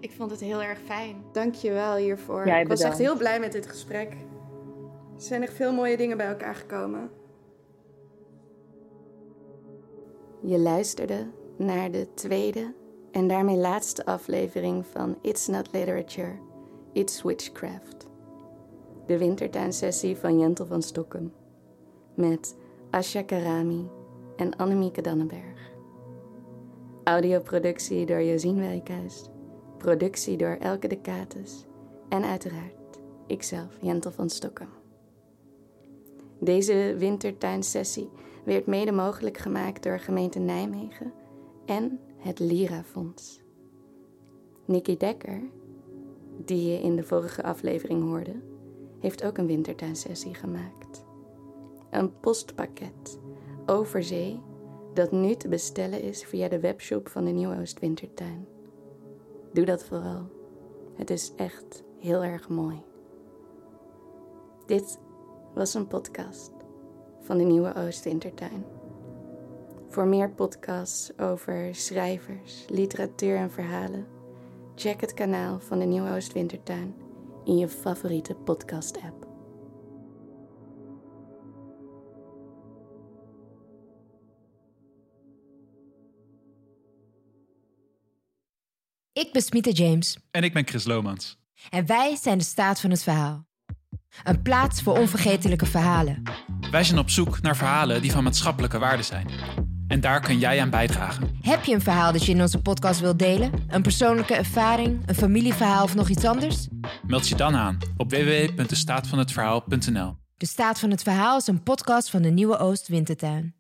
ik vond het heel erg fijn. Dank je wel hiervoor. Jij ik was echt heel blij met dit gesprek. Er zijn echt veel mooie dingen bij elkaar gekomen. Je luisterde naar de tweede en daarmee laatste aflevering van It's Not Literature, It's Witchcraft. De wintertuinsessie van Jentel van Stokkem. Met Asja Karami en Annemieke Dannenberg. Audioproductie door Josien Wijkhuis. Productie door Elke de Kates. En uiteraard ikzelf, Jentel van Stokkem. Deze wintertuinsessie werd mede mogelijk gemaakt door gemeente Nijmegen en het Lira Fonds. Nikki Dekker, die je in de vorige aflevering hoorde, heeft ook een wintertuinsessie gemaakt. Een postpakket over zee dat nu te bestellen is via de webshop van de Nieuw Oost Wintertuin. Doe dat vooral. Het is echt heel erg mooi. Dit was een podcast van de Nieuwe Oost Wintertuin. Voor meer podcasts over schrijvers, literatuur en verhalen, check het kanaal van de Nieuwe Oost Wintertuin in je favoriete podcast-app. Ik ben Smita James En ik ben Chris Lomans. en wij zijn de staat van het verhaal. Een plaats voor onvergetelijke verhalen. Wij zijn op zoek naar verhalen die van maatschappelijke waarde zijn. En daar kun jij aan bijdragen. Heb je een verhaal dat je in onze podcast wilt delen? Een persoonlijke ervaring, een familieverhaal of nog iets anders? Meld je dan aan op www.destaatvanhetverhaal.nl. De staat van het verhaal is een podcast van de Nieuwe Oost Wintertuin.